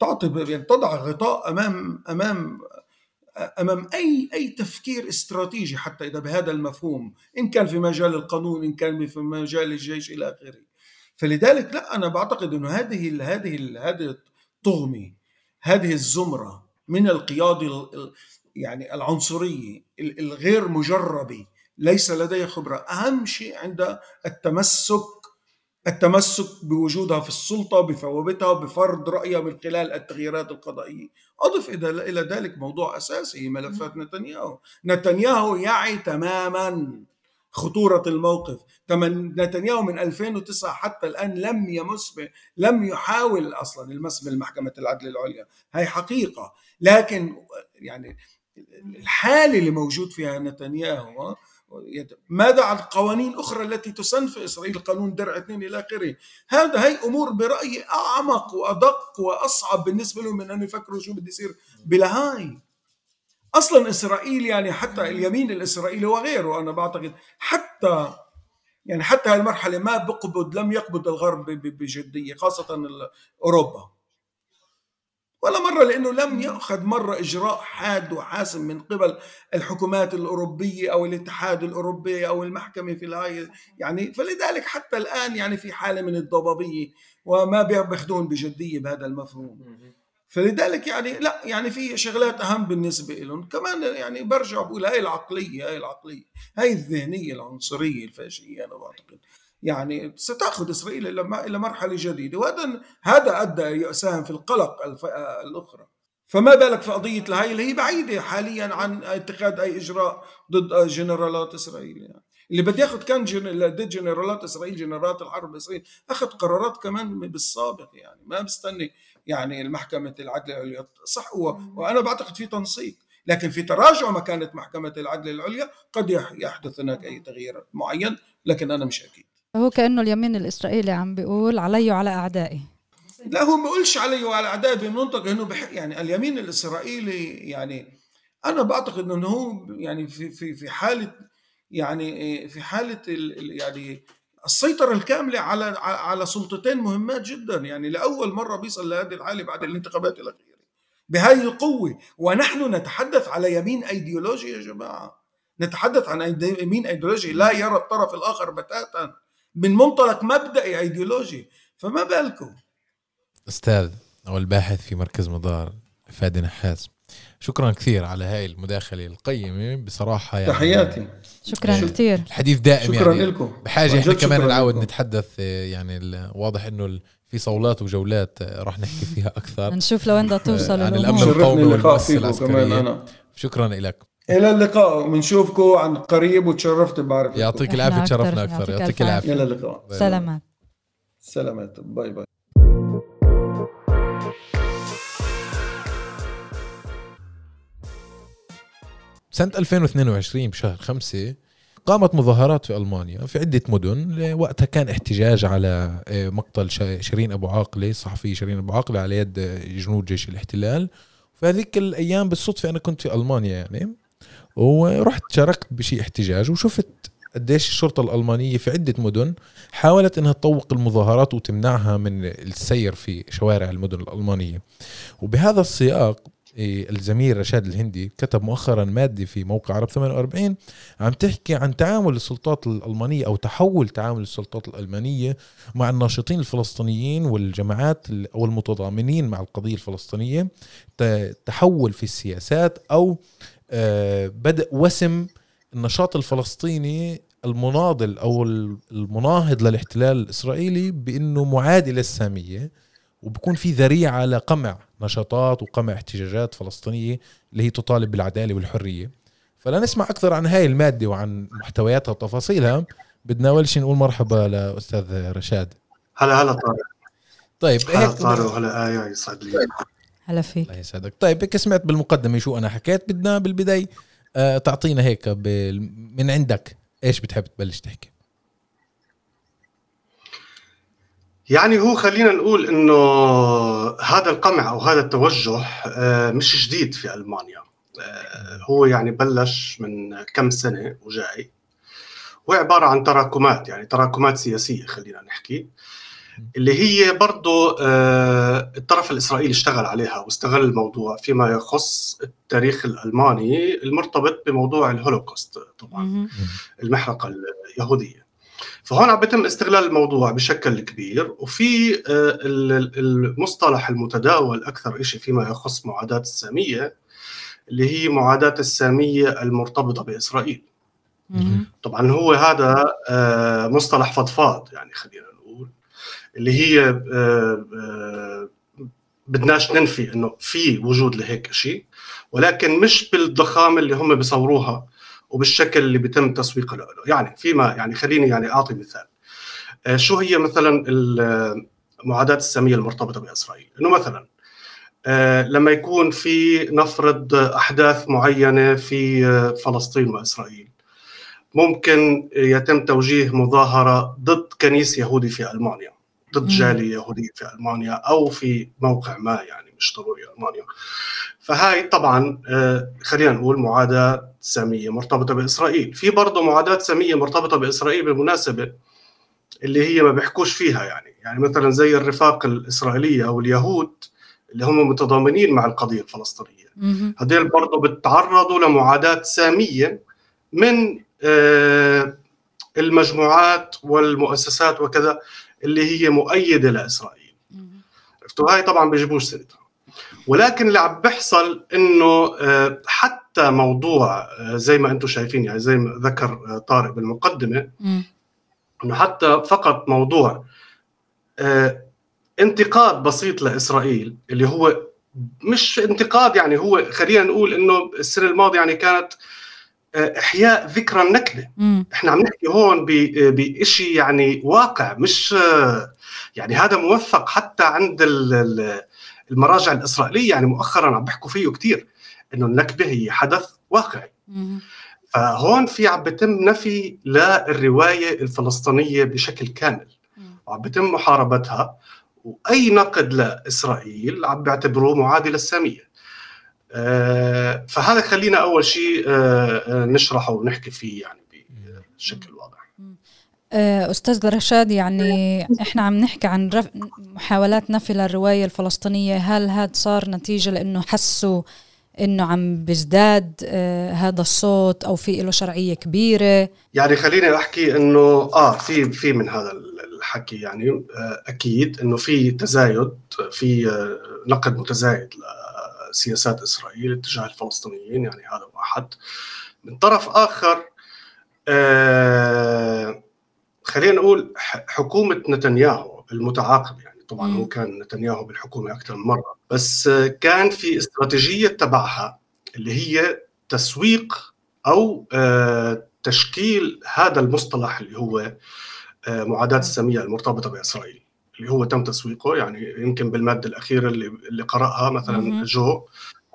تعطي يعني تضع غطاء أمام أمام أمام أي أي تفكير استراتيجي حتى إذا بهذا المفهوم إن كان في مجال القانون إن كان في مجال الجيش إلى آخره. فلذلك لا أنا بعتقد إنه هذه هذه هذه الطغمة هذه الزمرة من القياده يعني العنصريه الغير مجربة ليس لديها خبرة. أهم شيء عند التمسك التمسك بوجودها في السلطة بثوابتها بفرض رأيها من خلال التغييرات القضائية. أضف إلى ذلك موضوع أساسي ملفات نتنياهو. نتنياهو يعي تماما خطورة الموقف. نتنياهو من 2009 حتى الآن لم يمس لم يحاول أصلا المس بالمحكمة العدل العليا. هي حقيقة. لكن يعني الحالة اللي موجود فيها نتنياهو ماذا عن قوانين أخرى التي تسن في إسرائيل قانون درع اثنين إلى آخره؟ هذا هي أمور برأيي أعمق وأدق وأصعب بالنسبة لهم من أن يفكروا شو بده يصير بلهاي أصلا إسرائيل يعني حتى اليمين الإسرائيلي وغيره أنا بعتقد حتى يعني حتى هالمرحلة ما بقبض لم يقبض الغرب بجدية خاصة أوروبا. ولا مرة لأنه لم يأخذ مرة إجراء حاد وحاسم من قبل الحكومات الأوروبية أو الاتحاد الأوروبي أو المحكمة في الهاي يعني فلذلك حتى الآن يعني في حالة من الضبابية وما بياخذون بجدية بهذا المفهوم. فلذلك يعني لا يعني في شغلات أهم بالنسبة لهم كمان يعني برجع بقول هاي العقلية هاي العقلية هاي الذهنية العنصرية الفاشية أنا بعتقد. يعني ستأخذ إسرائيل إلى إلى مرحلة جديدة. وهذا هذا أدى ساهم في القلق الأخرى. فما بالك في قضية الهاي اللي هي بعيدة حاليا عن اتخاذ أي إجراء ضد جنرالات إسرائيل يعني. اللي بده ياخذ كان ضد جنرالات إسرائيل جنرالات الحرب اسرائيل أخذ قرارات كمان بالسابق يعني. ما بستني يعني المحكمة العدل العليا. صح هو. وأنا بعتقد في تنسيق. لكن في تراجع مكانة محكمة العدل العليا قد يحدث هناك أي تغيير معين لكن أنا مش أكيد. هو كأنه اليمين الإسرائيلي عم بيقول علي وعلى أعدائي. لا هو ما بيقولش علي وعلى أعدائي بمنطق إنه بح يعني اليمين الإسرائيلي يعني أنا بعتقد إنه هو يعني في في في حالة يعني في حالة يعني السيطرة الكاملة على على سلطتين مهمات جدا. يعني لأول مرة بيصل لهذه الحالة بعد الانتخابات الأخيرة. بهذه القوة. ونحن نتحدث على يمين أيديولوجي يا جماعة. نتحدث عن يمين أيديولوجي لا يرى الطرف الآخر بتاتا. من منطلق مبدئي أيديولوجي فما بالكم. أستاذ أو الباحث في مركز مدار فادي نحاس شكرا كثير على هاي المداخلة القيمة بصراحة يعني تحياتي. شكرا كثير. الحديث دائم شكرا يعني لكم. بحاجة إحنا كمان نعود نتحدث يعني واضح إنه في صولات وجولات راح نحكي فيها أكثر. نشوف لوين بدها توصل عن الأمن القومي والمؤسسة العسكرية. شكرا لك إلى اللقاء. بنشوفكم عن قريب وتشرفت بعرف يعطيك العافية تشرفنا أكثر. يعطيك العافية. إلى اللقاء. سلامات. سلامات. bye bye. سنة 2022 بشهر خمسة قامت مظاهرات في ألمانيا في عدة مدن. وقتها كان احتجاج على آه، مقتل شيرين أبو عاقلة الصحفية شيرين أبو عاقلة على يد جنود جيش الاحتلال. في هذيك الأيام بالصدفة أنا كنت في ألمانيا يعني. ورحت شاركت بشيء احتجاج وشفت قديش الشرطة الألمانية في عدة مدن حاولت أنها تطوق المظاهرات وتمنعها من السير في شوارع المدن الألمانية. وبهذا السياق إيه، الزميل رشاد الهندي كتب مؤخرا مادة في موقع عرب 48 عم تحكي عن تعامل السلطات الألمانية أو تحول تعامل السلطات الألمانية مع الناشطين الفلسطينيين والجماعات أو المتضامنين مع القضية الفلسطينية تحول في السياسات أو بدأ وسم النشاط الفلسطيني المناضل أو المناهض للاحتلال الإسرائيلي بأنه معادي للسامية وبكون في ذريعة لقمع نشاطات وقمع احتجاجات فلسطينية اللي هي تطالب بالعدالة والحرية. فلا نسمع أكثر عن هاي المادة وعن محتوياتها وتفاصيلها. بدنا أول شيء نقول مرحبا لأستاذ رشاد. هلا هلا طارق. طيب هلا طارق وهلا آية يسعد لي. هلا فيك. الله يسعدك. طيب هيك سمعت بالمقدمة شو أنا حكيت بدنا بالبداية. آه تعطينا هيك من عندك إيش بتحب تبلش تحكي؟ يعني هو خلينا نقول إنه هذا القمع أو هذا التوجه آه، مش جديد في ألمانيا. آه، هو يعني بلش من كم سنة وجاي. هو عبارة عن تراكمات يعني تراكمات سياسية خلينا نحكي. اللي هي برضه آه، الطرف الإسرائيلي اشتغل عليها واستغل الموضوع فيما يخص التاريخ الألماني المرتبط بموضوع الهولوكوست طبعا المحرقة اليهودية. فهون عم بيتم استغلال الموضوع بشكل كبير وفي آه، المصطلح المتداول أكثر شيء فيما يخص معاداة السامية اللي هي معاداة السامية المرتبطة بإسرائيل. طبعا هو هذا آه، مصطلح فضفاض يعني خلينا اللي هي آه، بدناش ننفي إنه في وجود لهيك شيء ولكن مش بالضخامة اللي هم بيصوروها وبالشكل اللي بيتم تسويقه له يعني فيما يعني خليني يعني أعطي مثال. آه، شو هي مثلا المعاداة السامية المرتبطة بإسرائيل؟ إنه مثلا آه، لما يكون في نفرض أحداث معينة في آه، فلسطين وإسرائيل ممكن يتم توجيه مظاهرة ضد كنيس يهودي في ألمانيا. ضد جالية يهوديه في ألمانيا أو في موقع ما يعني مش ضروري ألمانيا. فهاي طبعا خلينا نقول معاداة سامية مرتبطة بإسرائيل. في برضه معاداة سامية مرتبطة بإسرائيل بالمناسبة اللي هي ما بيحكوش فيها يعني. يعني مثلا زي الرفاق الإسرائيلية أو اليهود اللي هم متضامنين مع القضية الفلسطينية. هذول برضه بتعرضوا لمعاداة سامية من آه، المجموعات والمؤسسات وكذا. اللي هي مؤيدة لإسرائيل. عرفتوا؟ هاي طبعا بيجيبوش سيرتها. ولكن اللي عم بيحصل إنه آه، حتى موضوع آه، زي ما أنتم شايفين يعني زي ما ذكر آه، طارق بالمقدمة إنه حتى فقط موضوع انتقاد بسيط لإسرائيل اللي هو مش انتقاد يعني هو خلينا نقول إنه السنة الماضية يعني كانت إحياء ذكرى النكبه إحنا عم نحكي هون بشيء يعني واقع مش يعني هذا موثق حتى عند المراجع الإسرائيلية يعني مؤخرا عم بيحكوا فيه كثير إنه النكبه هي حدث واقعي. فهون في عم بيتم نفي للرواية الفلسطينية بشكل كامل. وعم بيتم محاربتها وأي نقد لإسرائيل عم بيعتبروه معادي للساميه آه، فهذا خلينا أول شيء آه، آه، نشرحه ونحكي فيه يعني بشكل واضح. آه، أستاذ رشاد يعني إحنا عم نحكي عن رف... محاولات نفي للرواية الفلسطينية. هل هذا صار نتيجة لأنه حسوا إنه عم بيزداد آه هذا الصوت أو في له شرعية كبيرة؟ يعني خليني أحكي إنه آه في في من هذا الحكي يعني آه أكيد إنه في تزايد في آه نقد متزايد لسياسات إسرائيل تجاه الفلسطينيين يعني هذا واحد. من طرف آخر آه خلينا نقول حكومة نتنياهو المتعاقب يعني طبعا هو كان نتنياهو بالحكومة أكثر من مرة. بس كان في استراتيجية تبعها اللي هي تسويق أو آه، تشكيل هذا المصطلح اللي هو آه، معاداة الساميه المرتبطة بإسرائيل. اللي هو تم تسويقه يعني يمكن بالماده الاخيره اللي اللي قرأها مثلا جو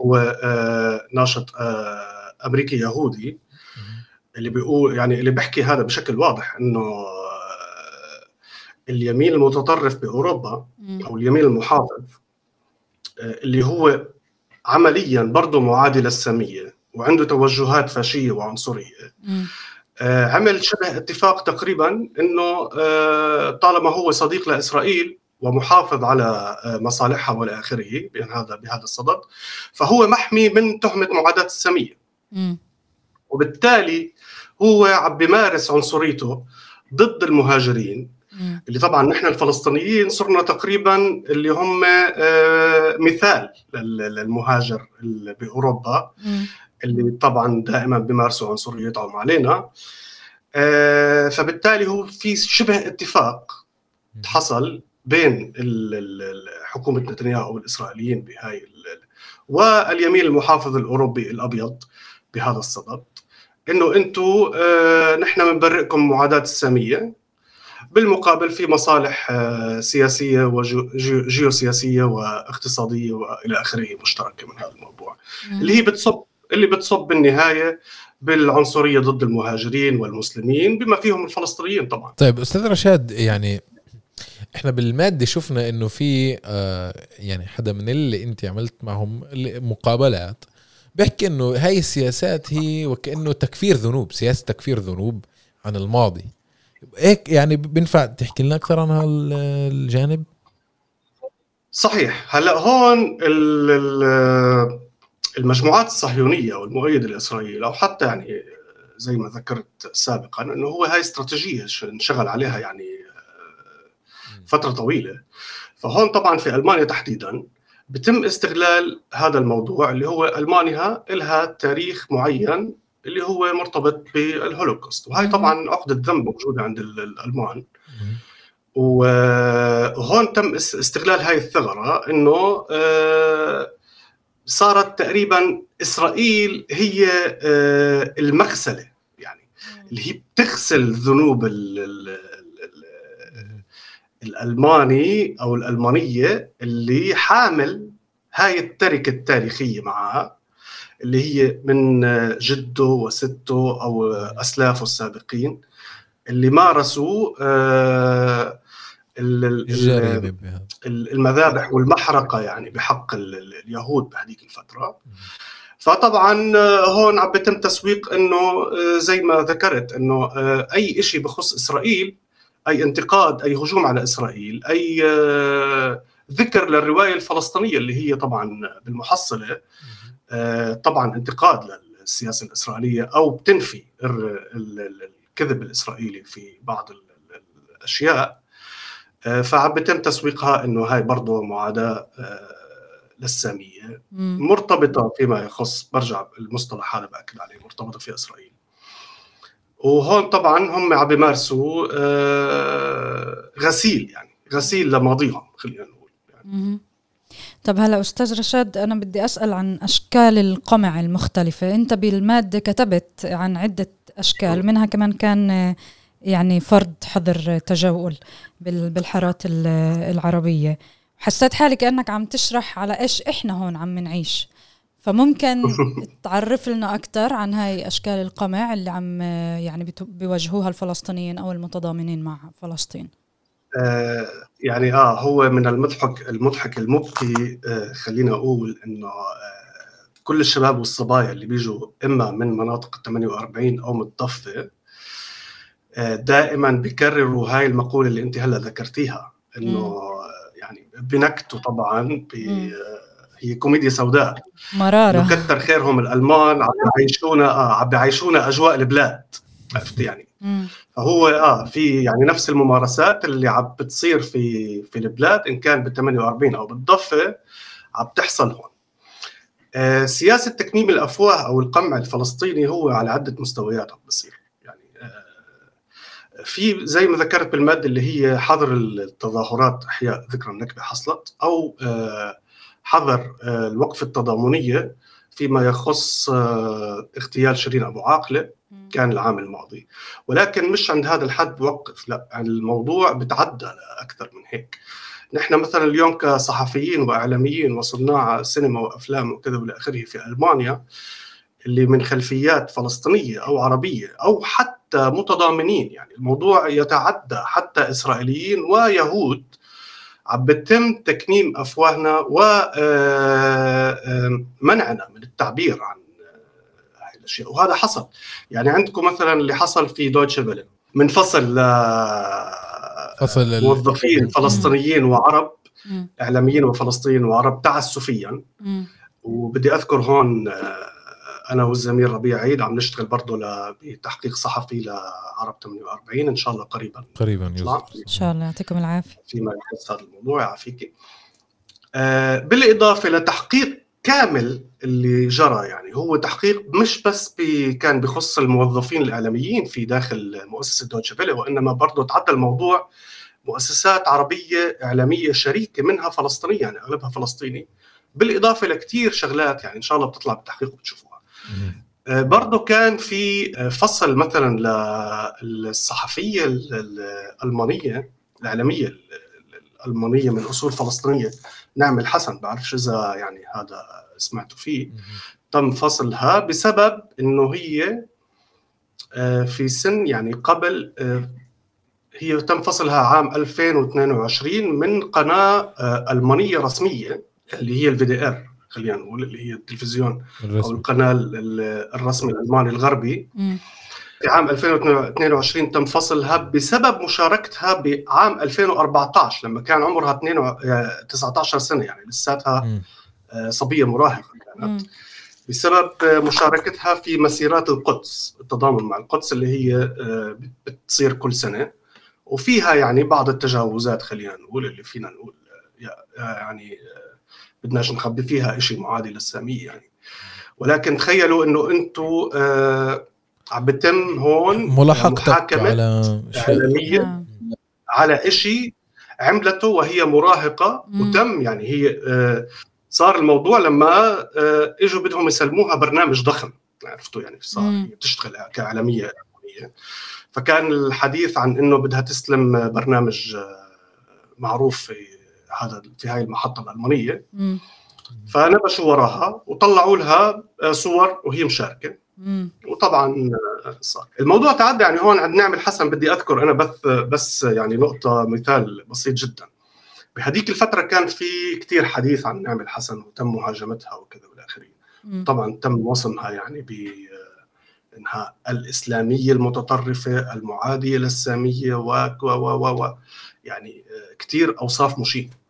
هو آه، ناشط أمريكي يهودي اللي بيقول يعني اللي بيحكي هذا بشكل واضح إنه اليمين المتطرف بأوروبا أو اليمين المحافظ آه، اللي هو عمليا برضه معادي للساميه وعنده توجهات فاشية وعنصرية. آه، عمل شبه اتفاق تقريبا إنه آه، طالما هو صديق لإسرائيل ومحافظ على مصالحها والى آخره بهذا بهذا الصدد فهو محمي من تهمة معاداة الساميه وبالتالي هو عم بيمارس عنصريته ضد المهاجرين اللي طبعا نحن الفلسطينيين صرنا تقريبا اللي هم آه، مثال للمهاجر بأوروبا. اللي طبعا دائما بيمارسوا عنصريتهم علينا آه، فبالتالي هو في شبه اتفاق حصل بين حكومة نتنياهو والإسرائيليين بهاي واليمين المحافظ الأوروبي الأبيض بهذا الصدد إنه أنتم آه، نحن بنبرئكم معاداة السامية بالمقابل في مصالح آه، سياسية وجيوسياسيه واقتصادية وإلى آخره مشتركة من هذا الموضوع. اللي هي بتصب اللي بتصب بالنهاية بالعنصرية ضد المهاجرين والمسلمين بما فيهم الفلسطينيين طبعا. طيب أستاذ رشاد يعني إحنا بالمادة شفنا إنه في آه يعني حدا من اللي أنت عملت معهم مقابلات بيحكي إنه هاي السياسات هي وكأنه تكفير ذنوب سياسة تكفير ذنوب عن الماضي. هيك يعني بينفع تحكي لنا أكثر عن هالجانب؟ صحيح. هلأ هون المجموعات الصهيونية والمؤيده لاسرائيل أو حتى يعني زي ما ذكرت سابقا إنه هو هاي استراتيجية انشغل عليها يعني فترة طويلة. فهون طبعا في ألمانيا تحديدا بتم استغلال هذا الموضوع اللي هو ألمانيا لها تاريخ معين اللي هو مرتبط بالهولوكوست. وهي طبعا عقدة ذنب موجودة عند الألمان. وهون تم استغلال هاي الثغرة إنه آه، صارت تقريبا إسرائيل هي آه، المغسلة. يعني اللي هي بتغسل ذنوب الألماني أو الألمانية اللي حامل هاي التركة التاريخية معها اللي هي من جده وسته أو اسلافه السابقين اللي مارسوا آه، المذابح والمحرقة يعني بحق اليهود بهذيك الفترة. فطبعا آه، هون عم بيتم تسويق إنه آه، زي ما ذكرت إنه أي شيء بخص إسرائيل أي انتقاد أي هجوم على إسرائيل أي ذكر للرواية الفلسطينية اللي هي طبعا بالمحصلة آه، طبعا انتقاد للسياسة الإسرائيلية أو بتنفي الكذب الإسرائيلي في بعض الأشياء. آه، فعم بيتم تسويقها إنه هاي برضه معاداة آه، للسامية. مرتبطة فيما يخص برجع المصطلح هذا بأكد عليه مرتبطة في إسرائيل. وهون طبعا هم عم بيمارسوا غسيل يعني غسيل لماضيهم خلينا نقول يعني. طب هلا أستاذ رشاد أنا بدي أسأل عن أشكال القمع المختلفة. أنت بالمادة كتبت عن عدة أشكال منها كمان كان يعني فرض حظر تجول بالحارات العربية. حسيت حالي كأنك عم تشرح على إيش إحنا هون عم نعيش. فممكن تعرف لنا أكثر عن هاي أشكال القمع اللي عم يعني بيواجهوها الفلسطينيين أو المتضامنين مع فلسطين. آه يعني آه هو من المضحك المضحك المبكي آه خلينا أقول إنه آه كل الشباب والصبايا اللي بيجوا إما من مناطق ال 48 أو من الضفه آه، دائما بيكرروا هاي المقولة اللي أنت هلأ ذكرتيها إنه. يعني بنكتوا طبعا هي كوميديا سوداء مرارة إنه كتر خيرهم الألمان عم بيعيشونا آه عم بيعيشونا أجواء البلاد عرفت يعني مم. فهو آه في يعني نفس الممارسات اللي عم بتصير في في البلاد إن كان بال 48 أو بالضفة عم تحصل هون. آه سياسة تكميم الأفواه أو القمع الفلسطيني هو على عدة مستويات عم بصير آه في زي ما ذكرت بالمادة اللي هي حظر التظاهرات أحياء ذكرى النكبة حصلت أو آه حظر آه الوقف التضامنية فيما يخص آه اغتيال شيرين أبو عاقلة. كان العام الماضي ولكن مش عند هذا الحد بوقف لا الموضوع بتعدى لأكثر من هيك نحن مثلا اليوم كصحفيين وإعلاميين وصناع سينما وأفلام وكذا والى آخره في ألمانيا اللي من خلفيات فلسطينية أو عربية أو حتى متضامنين. يعني الموضوع يتعدى حتى إسرائيليين ويهود. عم بتم تكميم أفواهنا ومنعنا من التعبير عن آه، هاي الأشياء. وهذا حصل. يعني عندكم مثلا اللي حصل في دويتشه فيلن من فصل آه، فصل موظفين فلسطينيين وعرب مم. إعلاميين وفلسطينيين وعرب تعسفيا. مم. وبدي أذكر هون آه، أنا والزميل ربيع عيد عم نشتغل برضه ل- بتحقيق صحفي لعرب 48 إن شاء الله قريبا. قريبا يوسف إن شاء الله. يعطيكم العافية. فيما يخص هذا الموضوع. يعافيك. آه، بالإضافة لتحقيق كامل اللي جرى يعني هو تحقيق مش بس بي كان بخص الموظفين الإعلاميين في داخل مؤسسة دوتشه فيلي وإنما برضه تعدى الموضوع مؤسسات عربية إعلامية شريكة منها فلسطينية يعني أغلبها فلسطيني. بالإضافة لكثير شغلات يعني إن شاء الله بتطلع بالتحقيق وبتشوفوها. برضه كان في آه، فصل مثلا للصحفية ال- ال- الألمانية الإعلامية ال- ال- الألمانية من أصول فلسطينية نعمل حسن بعرفش إذا يعني هذا سمعتوا فيه. تم فصلها بسبب إنه هي آه، في سن يعني قبل آه، هي تم فصلها عام 2022 من قناة آه، ألمانية رسمية اللي هي ال WDR خلينا نقول اللي هي التلفزيون أو الرسم القناة ال- ال- الرسمي الألماني الغربي مم. في عام 2022 تم فصلها بسبب مشاركتها بعام 2014 لما كان عمرها 22 19 سنة يعني لساتها. آه، صبية مراهقة كانت مم. بسبب آه، مشاركتها في مسيرات القدس التضامن مع القدس اللي هي آه، بت- بتصير كل سنة وفيها يعني بعض التجاوزات خلينا نقول اللي فينا نقول آه، آه، يعني آه، بدناش نخبي فيها شيء معادي للساميه يعني ولكن تخيلوا إنه أنتم آه، عم بتم هون ملاحقتك محاكمة على شيء إعلامية آه. على شيء عملته وهي مراهقة مم. وتم يعني هي آه، صار الموضوع لما آه، إجوا بدهم يسلموها برنامج ضخم عرفتوا يعني صار مم. بتشتغل كإعلامية. فكان الحديث عن إنه بدها تسلم برنامج آه، معروف في هذا في هاي المحطة الألمانية مم. فنبشوا وراها وطلعوا لها آه، صور وهي مشاركة مم. وطبعا آه، صار الموضوع تعدى يعني هون عند نعمل حسن بدي أذكر أنا بس بس يعني نقطة مثال بسيط جدا بهذيك الفترة كان في كتير حديث عن نعمل حسن وتم مهاجمتها وكذا والى اخره. طبعا تم وصمها يعني ب إنها الإسلامية المتطرفة المعادية للساميه و و و و, يعني آه، كتير أوصاف مشينه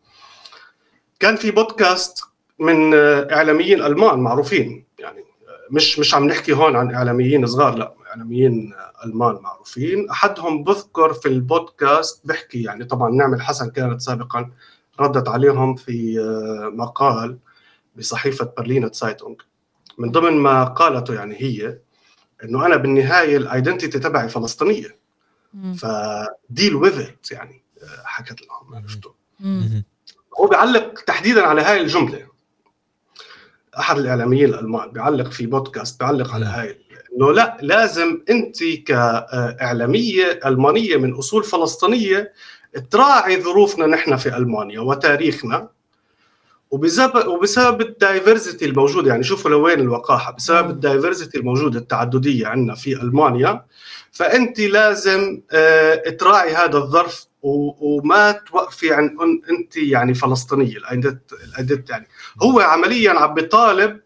كان في بودكاست من إعلاميين ألمان معروفين يعني مش مش عم نحكي هون عن إعلاميين صغار لا إعلاميين ألمان معروفين أحدهم بذكر في البودكاست بحكي يعني طبعا نعمل حسن كانت سابقا ردت عليهم في مقال بصحيفة Berliner Zeitung من ضمن ما قالته يعني هي إنه أنا بالنهاية ال identity تبعي فلسطينية. ف deal with it يعني آه، حكت لهم عرفتوا. هو بيعلق تحديدا على هاي الجملة أحد الإعلاميين الألمان بيعلق في بودكاست بيعلق على. هاي إنه لا لازم أنت كإعلامية ألمانية من أصول فلسطينية تراعي ظروفنا نحن في ألمانيا وتاريخنا وبسبب وبسبب ال diversity الموجودة يعني شوفوا لوين الوقاحة بسبب. ال diversity الموجودة التعددية عندنا في ألمانيا فأنت لازم آه، تراعي هذا الظرف وما توقفي عن أن انت يعني فلسطينية ال identity ال identity يعني هو عمليا عم بيطالب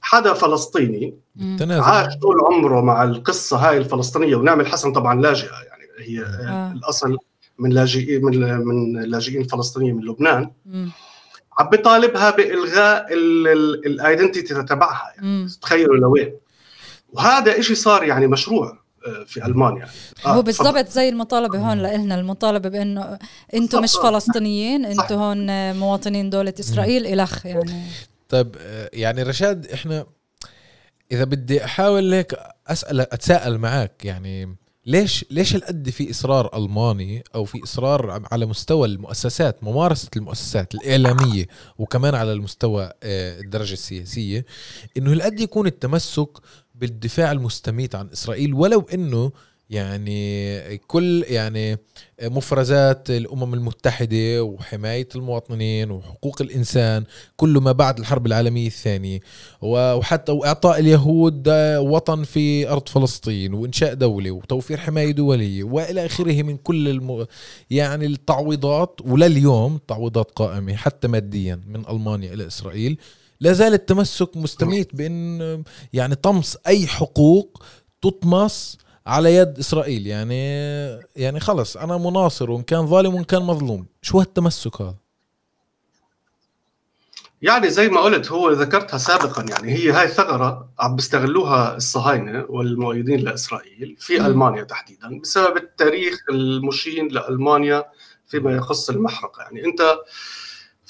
حدا فلسطيني. تنازل عاش طول عمره مع القصة هاي الفلسطينية ونعمل حسن طبعا لاجئه يعني هي آه. الأصل من لاجئين من من اللاجئين الفلسطينيين من لبنان مم. عم بيطالبها بإلغاء الأيدنتيتي تبعها يعني. تخيلوا لوين وهذا إشي صار يعني مشروع في ألمانيا. آه، هو. بالضبط زي المطالبة هون لإلنا المطالبة بأنه أنتم مش. فلسطينيين أنتم هون مواطنين دولة إسرائيل إلخ يعني. طيب يعني رشاد إحنا إذا بدي أحاول هيك أسأل أتساءل معك يعني ليش ليش هالقد في إصرار ألماني أو في إصرار على مستوى المؤسسات ممارسة المؤسسات الإعلامية وكمان على المستوى آه، الدرجة السياسية؟ إنه هالقد يكون التمسك بالدفاع المستميت عن إسرائيل ولو إنه يعني كل يعني مفرزات الأمم المتحدة وحماية المواطنين وحقوق الإنسان كل ما بعد الحرب العالمية الثانية وحتى وإعطاء اليهود وطن في أرض فلسطين وإنشاء دولة وتوفير حماية دولية وإلى آخره من كل الم... يعني التعويضات ولليوم تعويضات قائمة حتى ماديا من ألمانيا إلى إسرائيل. لا زال التمسك مستميت بإن يعني طمس أي حقوق تطمس على يد إسرائيل. يعني يعني خلص أنا مناصر وإن كان ظالم وإن كان مظلوم. شو هالتمسك هذا؟ يعني زي ما قلت هو ذكرتها سابقا. يعني هي هاي ثغره عم بيستغلوها الصهاينة والمؤيدين لإسرائيل في. ألمانيا تحديدا بسبب التاريخ المشين لألمانيا فيما يخص المحرقة. يعني أنت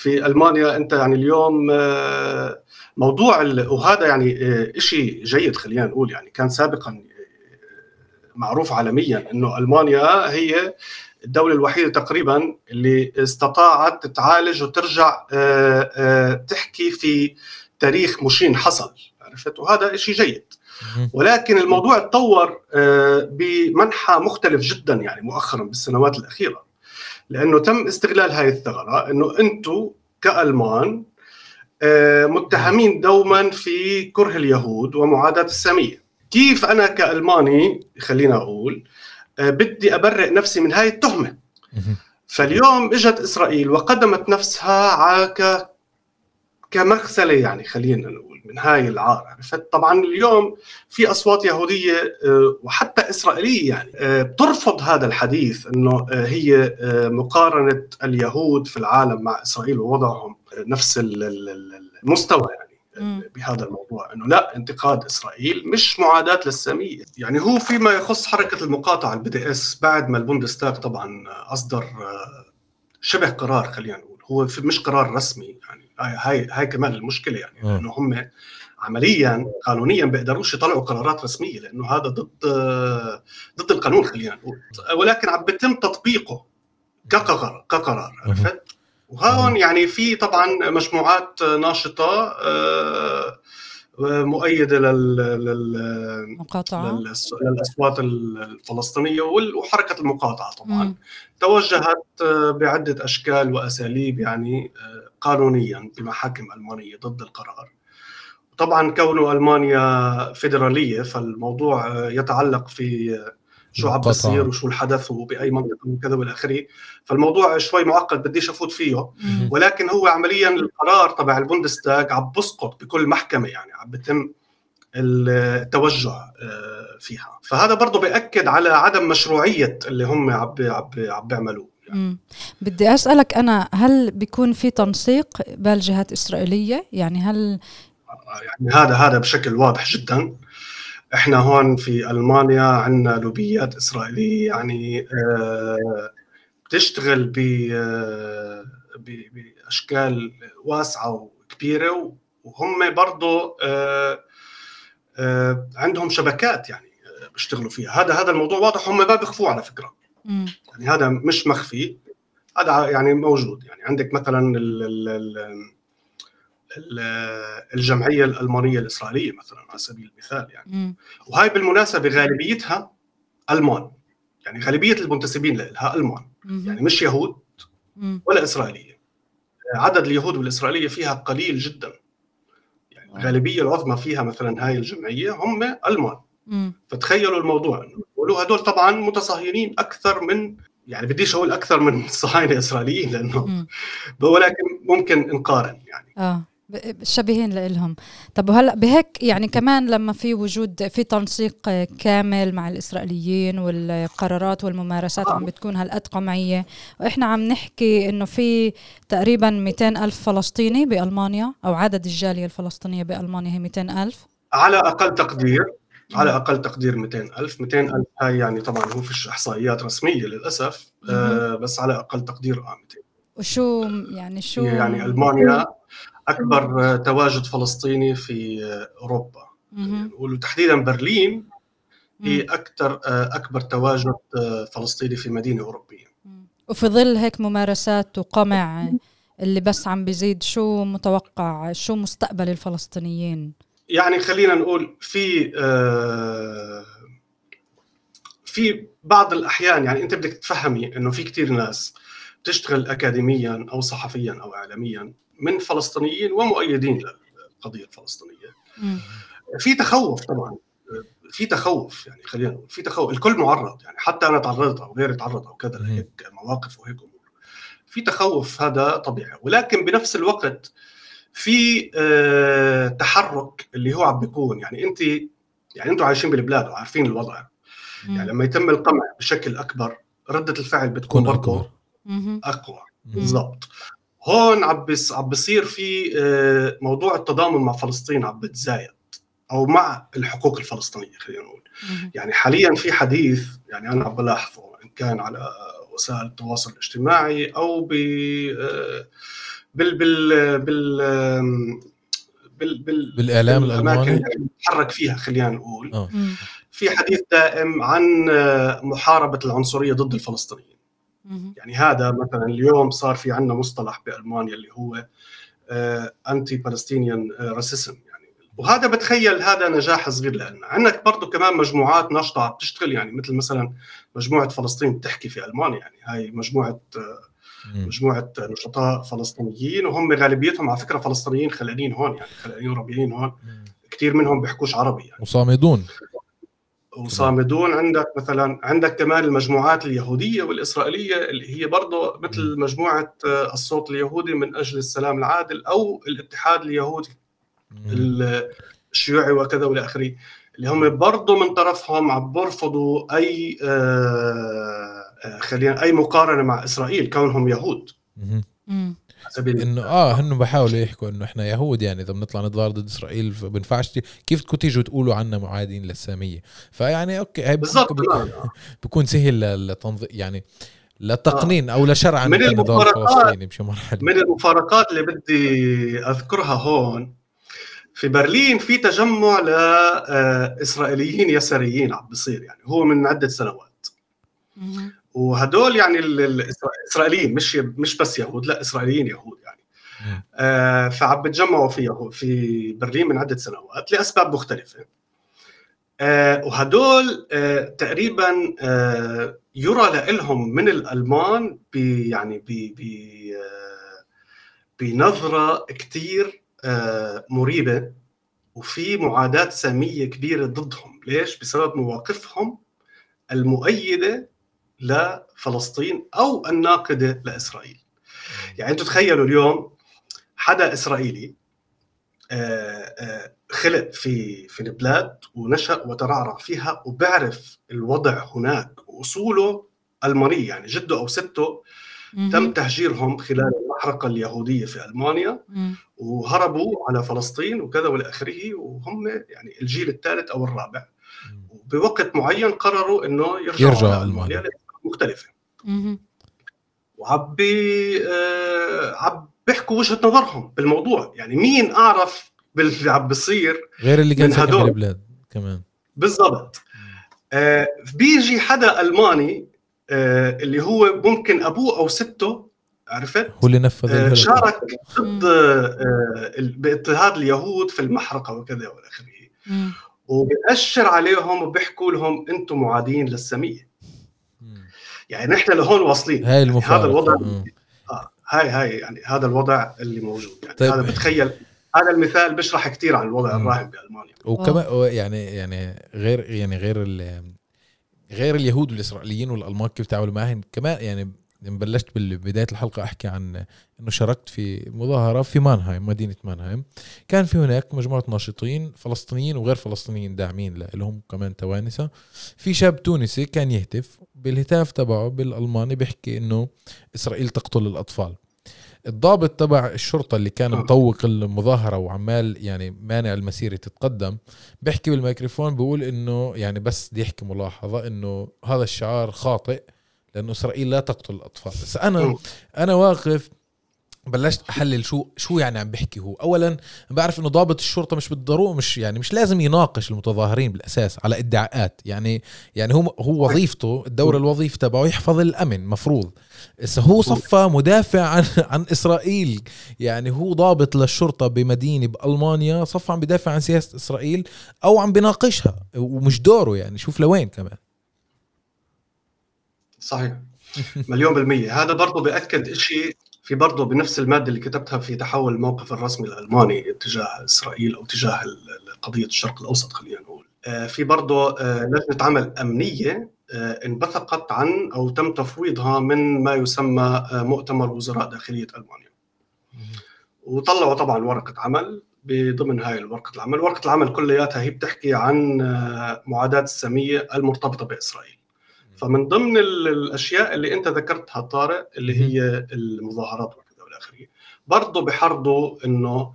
في ألمانيا أنت يعني اليوم آه، موضوع ال- وهذا يعني آه، شيء جيد خلينا نقول يعني كان سابقا آه، معروف عالميا إنه ألمانيا هي الدولة الوحيدة تقريبا اللي استطاعت تعالج وترجع تحكي في تاريخ مشين حصل عرفت؟ وهذا شيء جيد. ولكن الموضوع تطور بمنحى مختلف جدا يعني مؤخرا بالسنوات الأخيرة. لأنه تم استغلال هاي الثغرة أنه أنتم كألمان آه، متهمين دوما في كره اليهود ومعاداة السامية. كيف أنا كألماني خلينا أقول آه، بدي أبرئ نفسي من هاي التهمة؟ فاليوم إجت إسرائيل وقدمت نفسها ك كمغسلة يعني خلينا نقول. من هاي العار. عرفت طبعا اليوم في أصوات يهودية آه، وحتى إسرائيلية يعني آه، بترفض هذا الحديث إنه آه، هي مقارنة اليهود في العالم مع إسرائيل ووضعهم نفس ال- ال- ال- المستوى يعني. بهذا الموضوع. إنه لا انتقاد إسرائيل مش معاداة للساميه يعني هو فيما يخص حركة المقاطعة ال BDS بعد ما البوندستاغ طبعا أصدر شبه قرار خلينا نقول. هو مش قرار رسمي يعني. هاي هاي, هاي كمان المشكلة يعني آه. انه هم عمليا قانونيا بيقدروش يطلعوا قرارات رسمية لأنه هذا ضد آه، ضد القانون خلينا نقول. ولكن عم بيتم تطبيقه كقرار كقرار عرفت؟ وهون يعني في طبعا مجموعات ناشطة آه، مؤيدة لل, لل... مقاطعة. للأس- للأصوات الفلسطينية وحركة المقاطعة طبعا. مم. توجهت آه، بعدة أشكال وأساليب يعني آه، قانونيا بمحاكم ألمانية ضد القرار. طبعا كونه ألمانيا فيدرالية فالموضوع يتعلق في شو عم. بصير وشو الحدث وبأي منطقة وكذا والى آخره. فالموضوع شوي معقد بديش أفوت فيه. ولكن هو عمليا القرار تبع البوندستاغ عم بسقط بكل محكمة يعني عم بتم التوجه آه، فيها. فهذا برضه بيأكد على عدم مشروعية اللي هم عم عم بيعملوه. مم. بدي أسألك أنا هل بيكون في تنسيق بالجهات إسرائيلية يعني هل يعني هذا هذا بشكل واضح جدا. إحنا هون في ألمانيا عندنا لوبيات إسرائيلية. يعني آه، بتشتغل ب آه، ب- بأشكال واسعة وكبيرة. وهم برضه آه، آه، عندهم شبكات يعني بيشتغلوا فيها. هذا هذا الموضوع واضح. هم ما بيخفوه على فكرة. يعني هذا مش مخفي هذا يعني موجود. يعني عندك مثلا ال ال ال ال الجمعية الألمانية الإسرائيلية مثلا على سبيل المثال يعني. مم. وهاي بالمناسبة غالبيتها ألمان. يعني غالبية المنتسبين لها ألمان. يعني مش يهود. ولا إسرائيلية. عدد اليهود والاسرائيليه فيها قليل جدا. يعني الغالبية العظمى فيها مثلا هاي الجمعية هم ألمان. فتخيلوا الموضوع إنه بيقولوا هدول طبعا متصهينين أكثر من يعني بديش أقول أكثر من صهاينة إسرائيليين لأنه. ولكن ممكن نقارن يعني. آه. شبيهين لإلهم. طب وهلأ بهيك يعني كمان لما في وجود في تنسيق كامل مع الإسرائيليين والقرارات والممارسات عم بتكون هالقد قمعية وإحنا عم نحكي إنه في تقريبا 200 ألف فلسطيني بألمانيا أو عدد الجالية الفلسطينية بألمانيا هي 200 ألف. على أقل تقدير على أقل تقدير 200 ألف. 200 ألف هاي يعني طبعا هو فيش إحصائيات رسمية للأسف آه بس على أقل تقدير آه 200 وشو يعني شو يعني ألمانيا أكبر آه، تواجد فلسطيني في آه، أوروبا. مهم. نقول تحديدا برلين هي مم. أكثر آه، أكبر تواجد آه، فلسطيني في مدينة أوروبية. مم. وفي ظل هيك ممارسات وقمع اللي بس عم بيزيد شو متوقع شو مستقبل الفلسطينيين؟ يعني خلينا نقول في آه، في بعض الأحيان يعني أنت بدك تفهمي إنه في كتير ناس بتشتغل اكاديميا أو صحفيا أو اعلاميا من فلسطينيين ومؤيدين للقضيه الفلسطينيه. في تخوف طبعا في تخوف يعني خلينا نقول في تخوف الكل معرض يعني حتى أنا تعرضت أو غيري تعرض أو كذا. لهيك مواقف وهيك أمور في تخوف هذا طبيعي ولكن بنفس الوقت في آه، تحرك اللي هو عم بيكون يعني انت يعني أنتم عايشين بالبلاد وعارفين الوضع مم. يعني لما يتم القمع بشكل أكبر ردة الفعل بتكون برضه. أقوى مم. بالضبط هون عم بس عم بصير في آه، موضوع التضامن مع فلسطين عم بتزايد أو مع الحقوق الفلسطينية خلينا نقول. يعني حاليا في حديث يعني أنا عم بلاحظه إن كان على وسائل التواصل الاجتماعي أو ب آه، بال بال بال بال بال بالإعلام الألماني. اللي فيها خلينا نقول. مم. في حديث دائم عن آه، محاربة العنصرية ضد الفلسطينيين. يعني هذا مثلا اليوم صار في عندنا مصطلح بألمانيا اللي هو انتي بالستينيان راسيزم يعني وهذا بتخيل هذا نجاح صغير لنا عندك برضه كمان مجموعات ناشطة عم تشتغل يعني مثل مثلا مجموعة فلسطين بتحكي في ألمانيا. يعني هاي مجموعة آه،. مجموعة نشطاء فلسطينيين وهم غالبيتهم على فكرة فلسطينيين خلانين هون يعني خلانين ربيعيين هون. كثير منهم بيحكوش عربي يعني. وصامدون. وصامدون عندك مثلا عندك كمان المجموعات اليهودية والإسرائيلية اللي هي برضه مثل مجموعة آه، الصوت اليهودي من أجل السلام العادل أو الاتحاد اليهودي. الشيوعي وكذا والى آخره اللي هم برضه من طرفهم عم برفضوا أي آه، خلينا أي مقارنة مع إسرائيل كونهم يهود. سبيل. انه آه هن بحاولوا يحكوا إنه إحنا يهود يعني. إذا بنطلع نتظاهر ضد إسرائيل بنفعش ت- كيف بدكم تيجوا تقولوا عنا معادين للسامية؟ فيعني أوكي هي بالضبط. بيكون- نعم. بيكون سهل للتنظيم يعني لتقنين أو لشرع من المفارقات- من المفارقات اللي بدي أذكرها هون في برلين في تجمع لاسرائيليين يساريين عم بيصير يعني. هو من عدة سنوات. وهدول يعني ال- ال- الاسرائيليين مش مش بس يهود لا إسرائيليين يهود يعني. آه، فعم بتجمعوا في في برلين من عدة سنوات لأسباب مختلفة. آه، وهدول آه، تقريبا آه، يرى لهم من الألمان ب يعني ب ب آه، بنظرة كثير مريبة. وفي معاداة سامية كبيرة ضدهم. ليش؟ بسبب مواقفهم المؤيدة لفلسطين أو الناقده لإسرائيل يعني أنتم تخيلوا اليوم حدا إسرائيلي آه، آه، خلق في في البلاد ونشأ وترعرع فيها وبعرف الوضع هناك وأصوله ألمانية يعني جده أو سته. تم تهجيرهم خلال المحرقة اليهودية في ألمانيا. وهربوا على فلسطين وكذا والى آخره وهم يعني الجيل الثالث أو الرابع وبوقت معين قرروا إنه يرجعوا ألمانيا. ألمانيا مختلفة. وعم آه، عم بيحكوا وجهة نظرهم بالموضوع يعني مين أعرف باللي عم بيصير غير اللي ساكن هدول. بالبلاد كمان بالضبط آه، بيجي حدا ألماني آه، اللي هو ممكن أبوه أو سته عرفت هو اللي نفذ آه،. شارك. ضد آه، ال- باضطهاد اليهود في المحرقة وكذا والى اخره. وبيأشر عليهم وبيحكوا لهم أنتم معادين للسمية مم. يعني نحن لهون واصلين. هاي يعني هذا الوضع مم. آه هاي هاي يعني هذا الوضع اللي موجود. يعني طيب. هذا بتخيل هذا المثال بيشرح كثير عن الوضع. الراهن بألمانيا. وكمان يعني يعني غير يعني غير ال غير اليهود والإسرائيليين والألمان كيف تعاملوا معهم كمان يعني بلشت ببدايه الحلقة أحكي عن إنه شاركت في مظاهرة في مانهايم مدينة مانهايم. كان في هناك مجموعة ناشطين فلسطينيين وغير فلسطينيين داعمين لهم كمان توانسة. في شاب تونسي كان يهتف بالهتاف تبعه بالألماني بيحكي إنه إسرائيل تقتل الأطفال الضابط تبع الشرطة اللي كان آه. مطوق المظاهرة وعمال يعني مانع المسيرة تتقدم بيحكي بالميكروفون بيقول إنه يعني بس بدي أحكي ملاحظة إنه هذا الشعار خاطئ لأنه إسرائيل لا تقتل الأطفال بس أنا مم. أنا واقف بلشت أحلل شو شو يعني عم بحكي هو. اولا بعرف إنه ضابط الشرطة مش بالضرورة مش يعني مش لازم يناقش المتظاهرين بالأساس على إدعاءات. يعني يعني هو هو وظيفته الدور الوظيفي تبعه يحفظ الأمن مفروض. بس هو صفى مدافع عن عن إسرائيل يعني هو ضابط للشرطة بمدينة بألمانيا صفى عم بدافع عن سياسة إسرائيل أو عم بناقشها ومش دوره يعني شوف لوين كمان. صحيح. مليون بالمية. هذا برضه بأكد شيء في برضه بنفس المادة اللي كتبتها في تحول الموقف الرسمي الألماني تجاه إسرائيل أو تجاه ال- قضية الشرق الأوسط خلينا نقول. آه، في برضه آه، لجنة عمل أمنية آه، انبثقت عن أو تم تفويضها من ما يسمى مؤتمر وزراء داخلية ألمانيا. وطلعوا طبعا ورقة عمل بضمن هاي ورقة العمل. ورقة العمل كلياتها هي بتحكي عن معاداة السامية المرتبطة بإسرائيل. فمن ضمن ال- الأشياء اللي أنت ذكرتها طارق اللي هي المظاهرات وكذا والى آخره. برضه بحرضوا إنه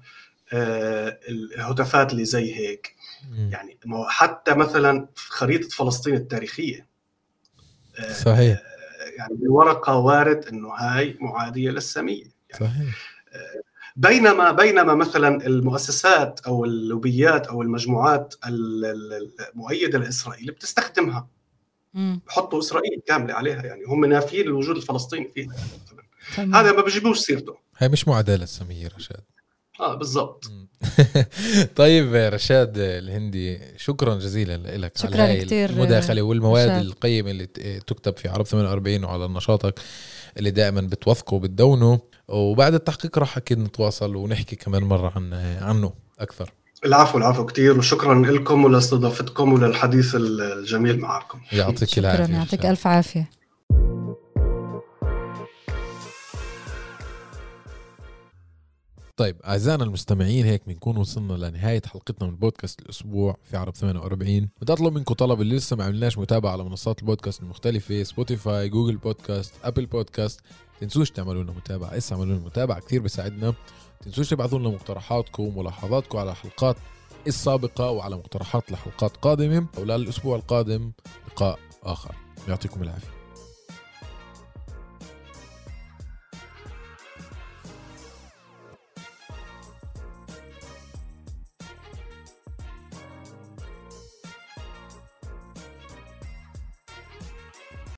آه، الهتافات اللي زي هيك. يعني حتى مثلا في خريطة فلسطين التاريخية. آه، صحيح. يعني بالورقه وارد إنه هاي معادية للسامية. يعني صحيح. بينما بينما مثلا المؤسسات أو اللوبيات أو المجموعات ال- ال- المؤيدة لإسرائيل بتستخدمها. بحطوا إسرائيل كاملة عليها يعني هم نافين الوجود الفلسطيني فيها تمام. هذا ما بيجيبوش سيرته. هاي مش معادلة الساميه رشاد. آه بالضبط. طيب رشاد الهندي شكرا جزيلا لك شكراً على هاي كتير، المداخلة والمواد رشاد. القيمة اللي تكتب في عرب 48 وعلى نشاطك اللي دائما بتوثقه وبتدونه. وبعد التحقيق راح أكيد نتواصل ونحكي كمان مرة عن عنه أكثر. العفو العفو كثير وشكرا لكم ولاستضافتكم وللحديث الجميل معكم. يعطيك شكرا. العافية. يعطيك رشاد. ألف عافية. طيب أعزائنا المستمعين هيك بنكون وصلنا لنهاية حلقتنا من بودكاست الأسبوع في عرب 48 بدي أطلب منكم طلب اللي لسه ما عملناش متابعة على منصات البودكاست المختلفة Spotify Google Podcast Apple Podcast تنسوش تعملوا لنا متابعة. اسا اعملوا لنا متابعة كثير بيساعدنا تنسوش تبعثوا لنا مقترحاتكم وملاحظاتكم على الحلقات السابقة وعلى مقترحات لحلقات قادمه وللاسبوع القادم لقاء آخر. يعطيكم العافية.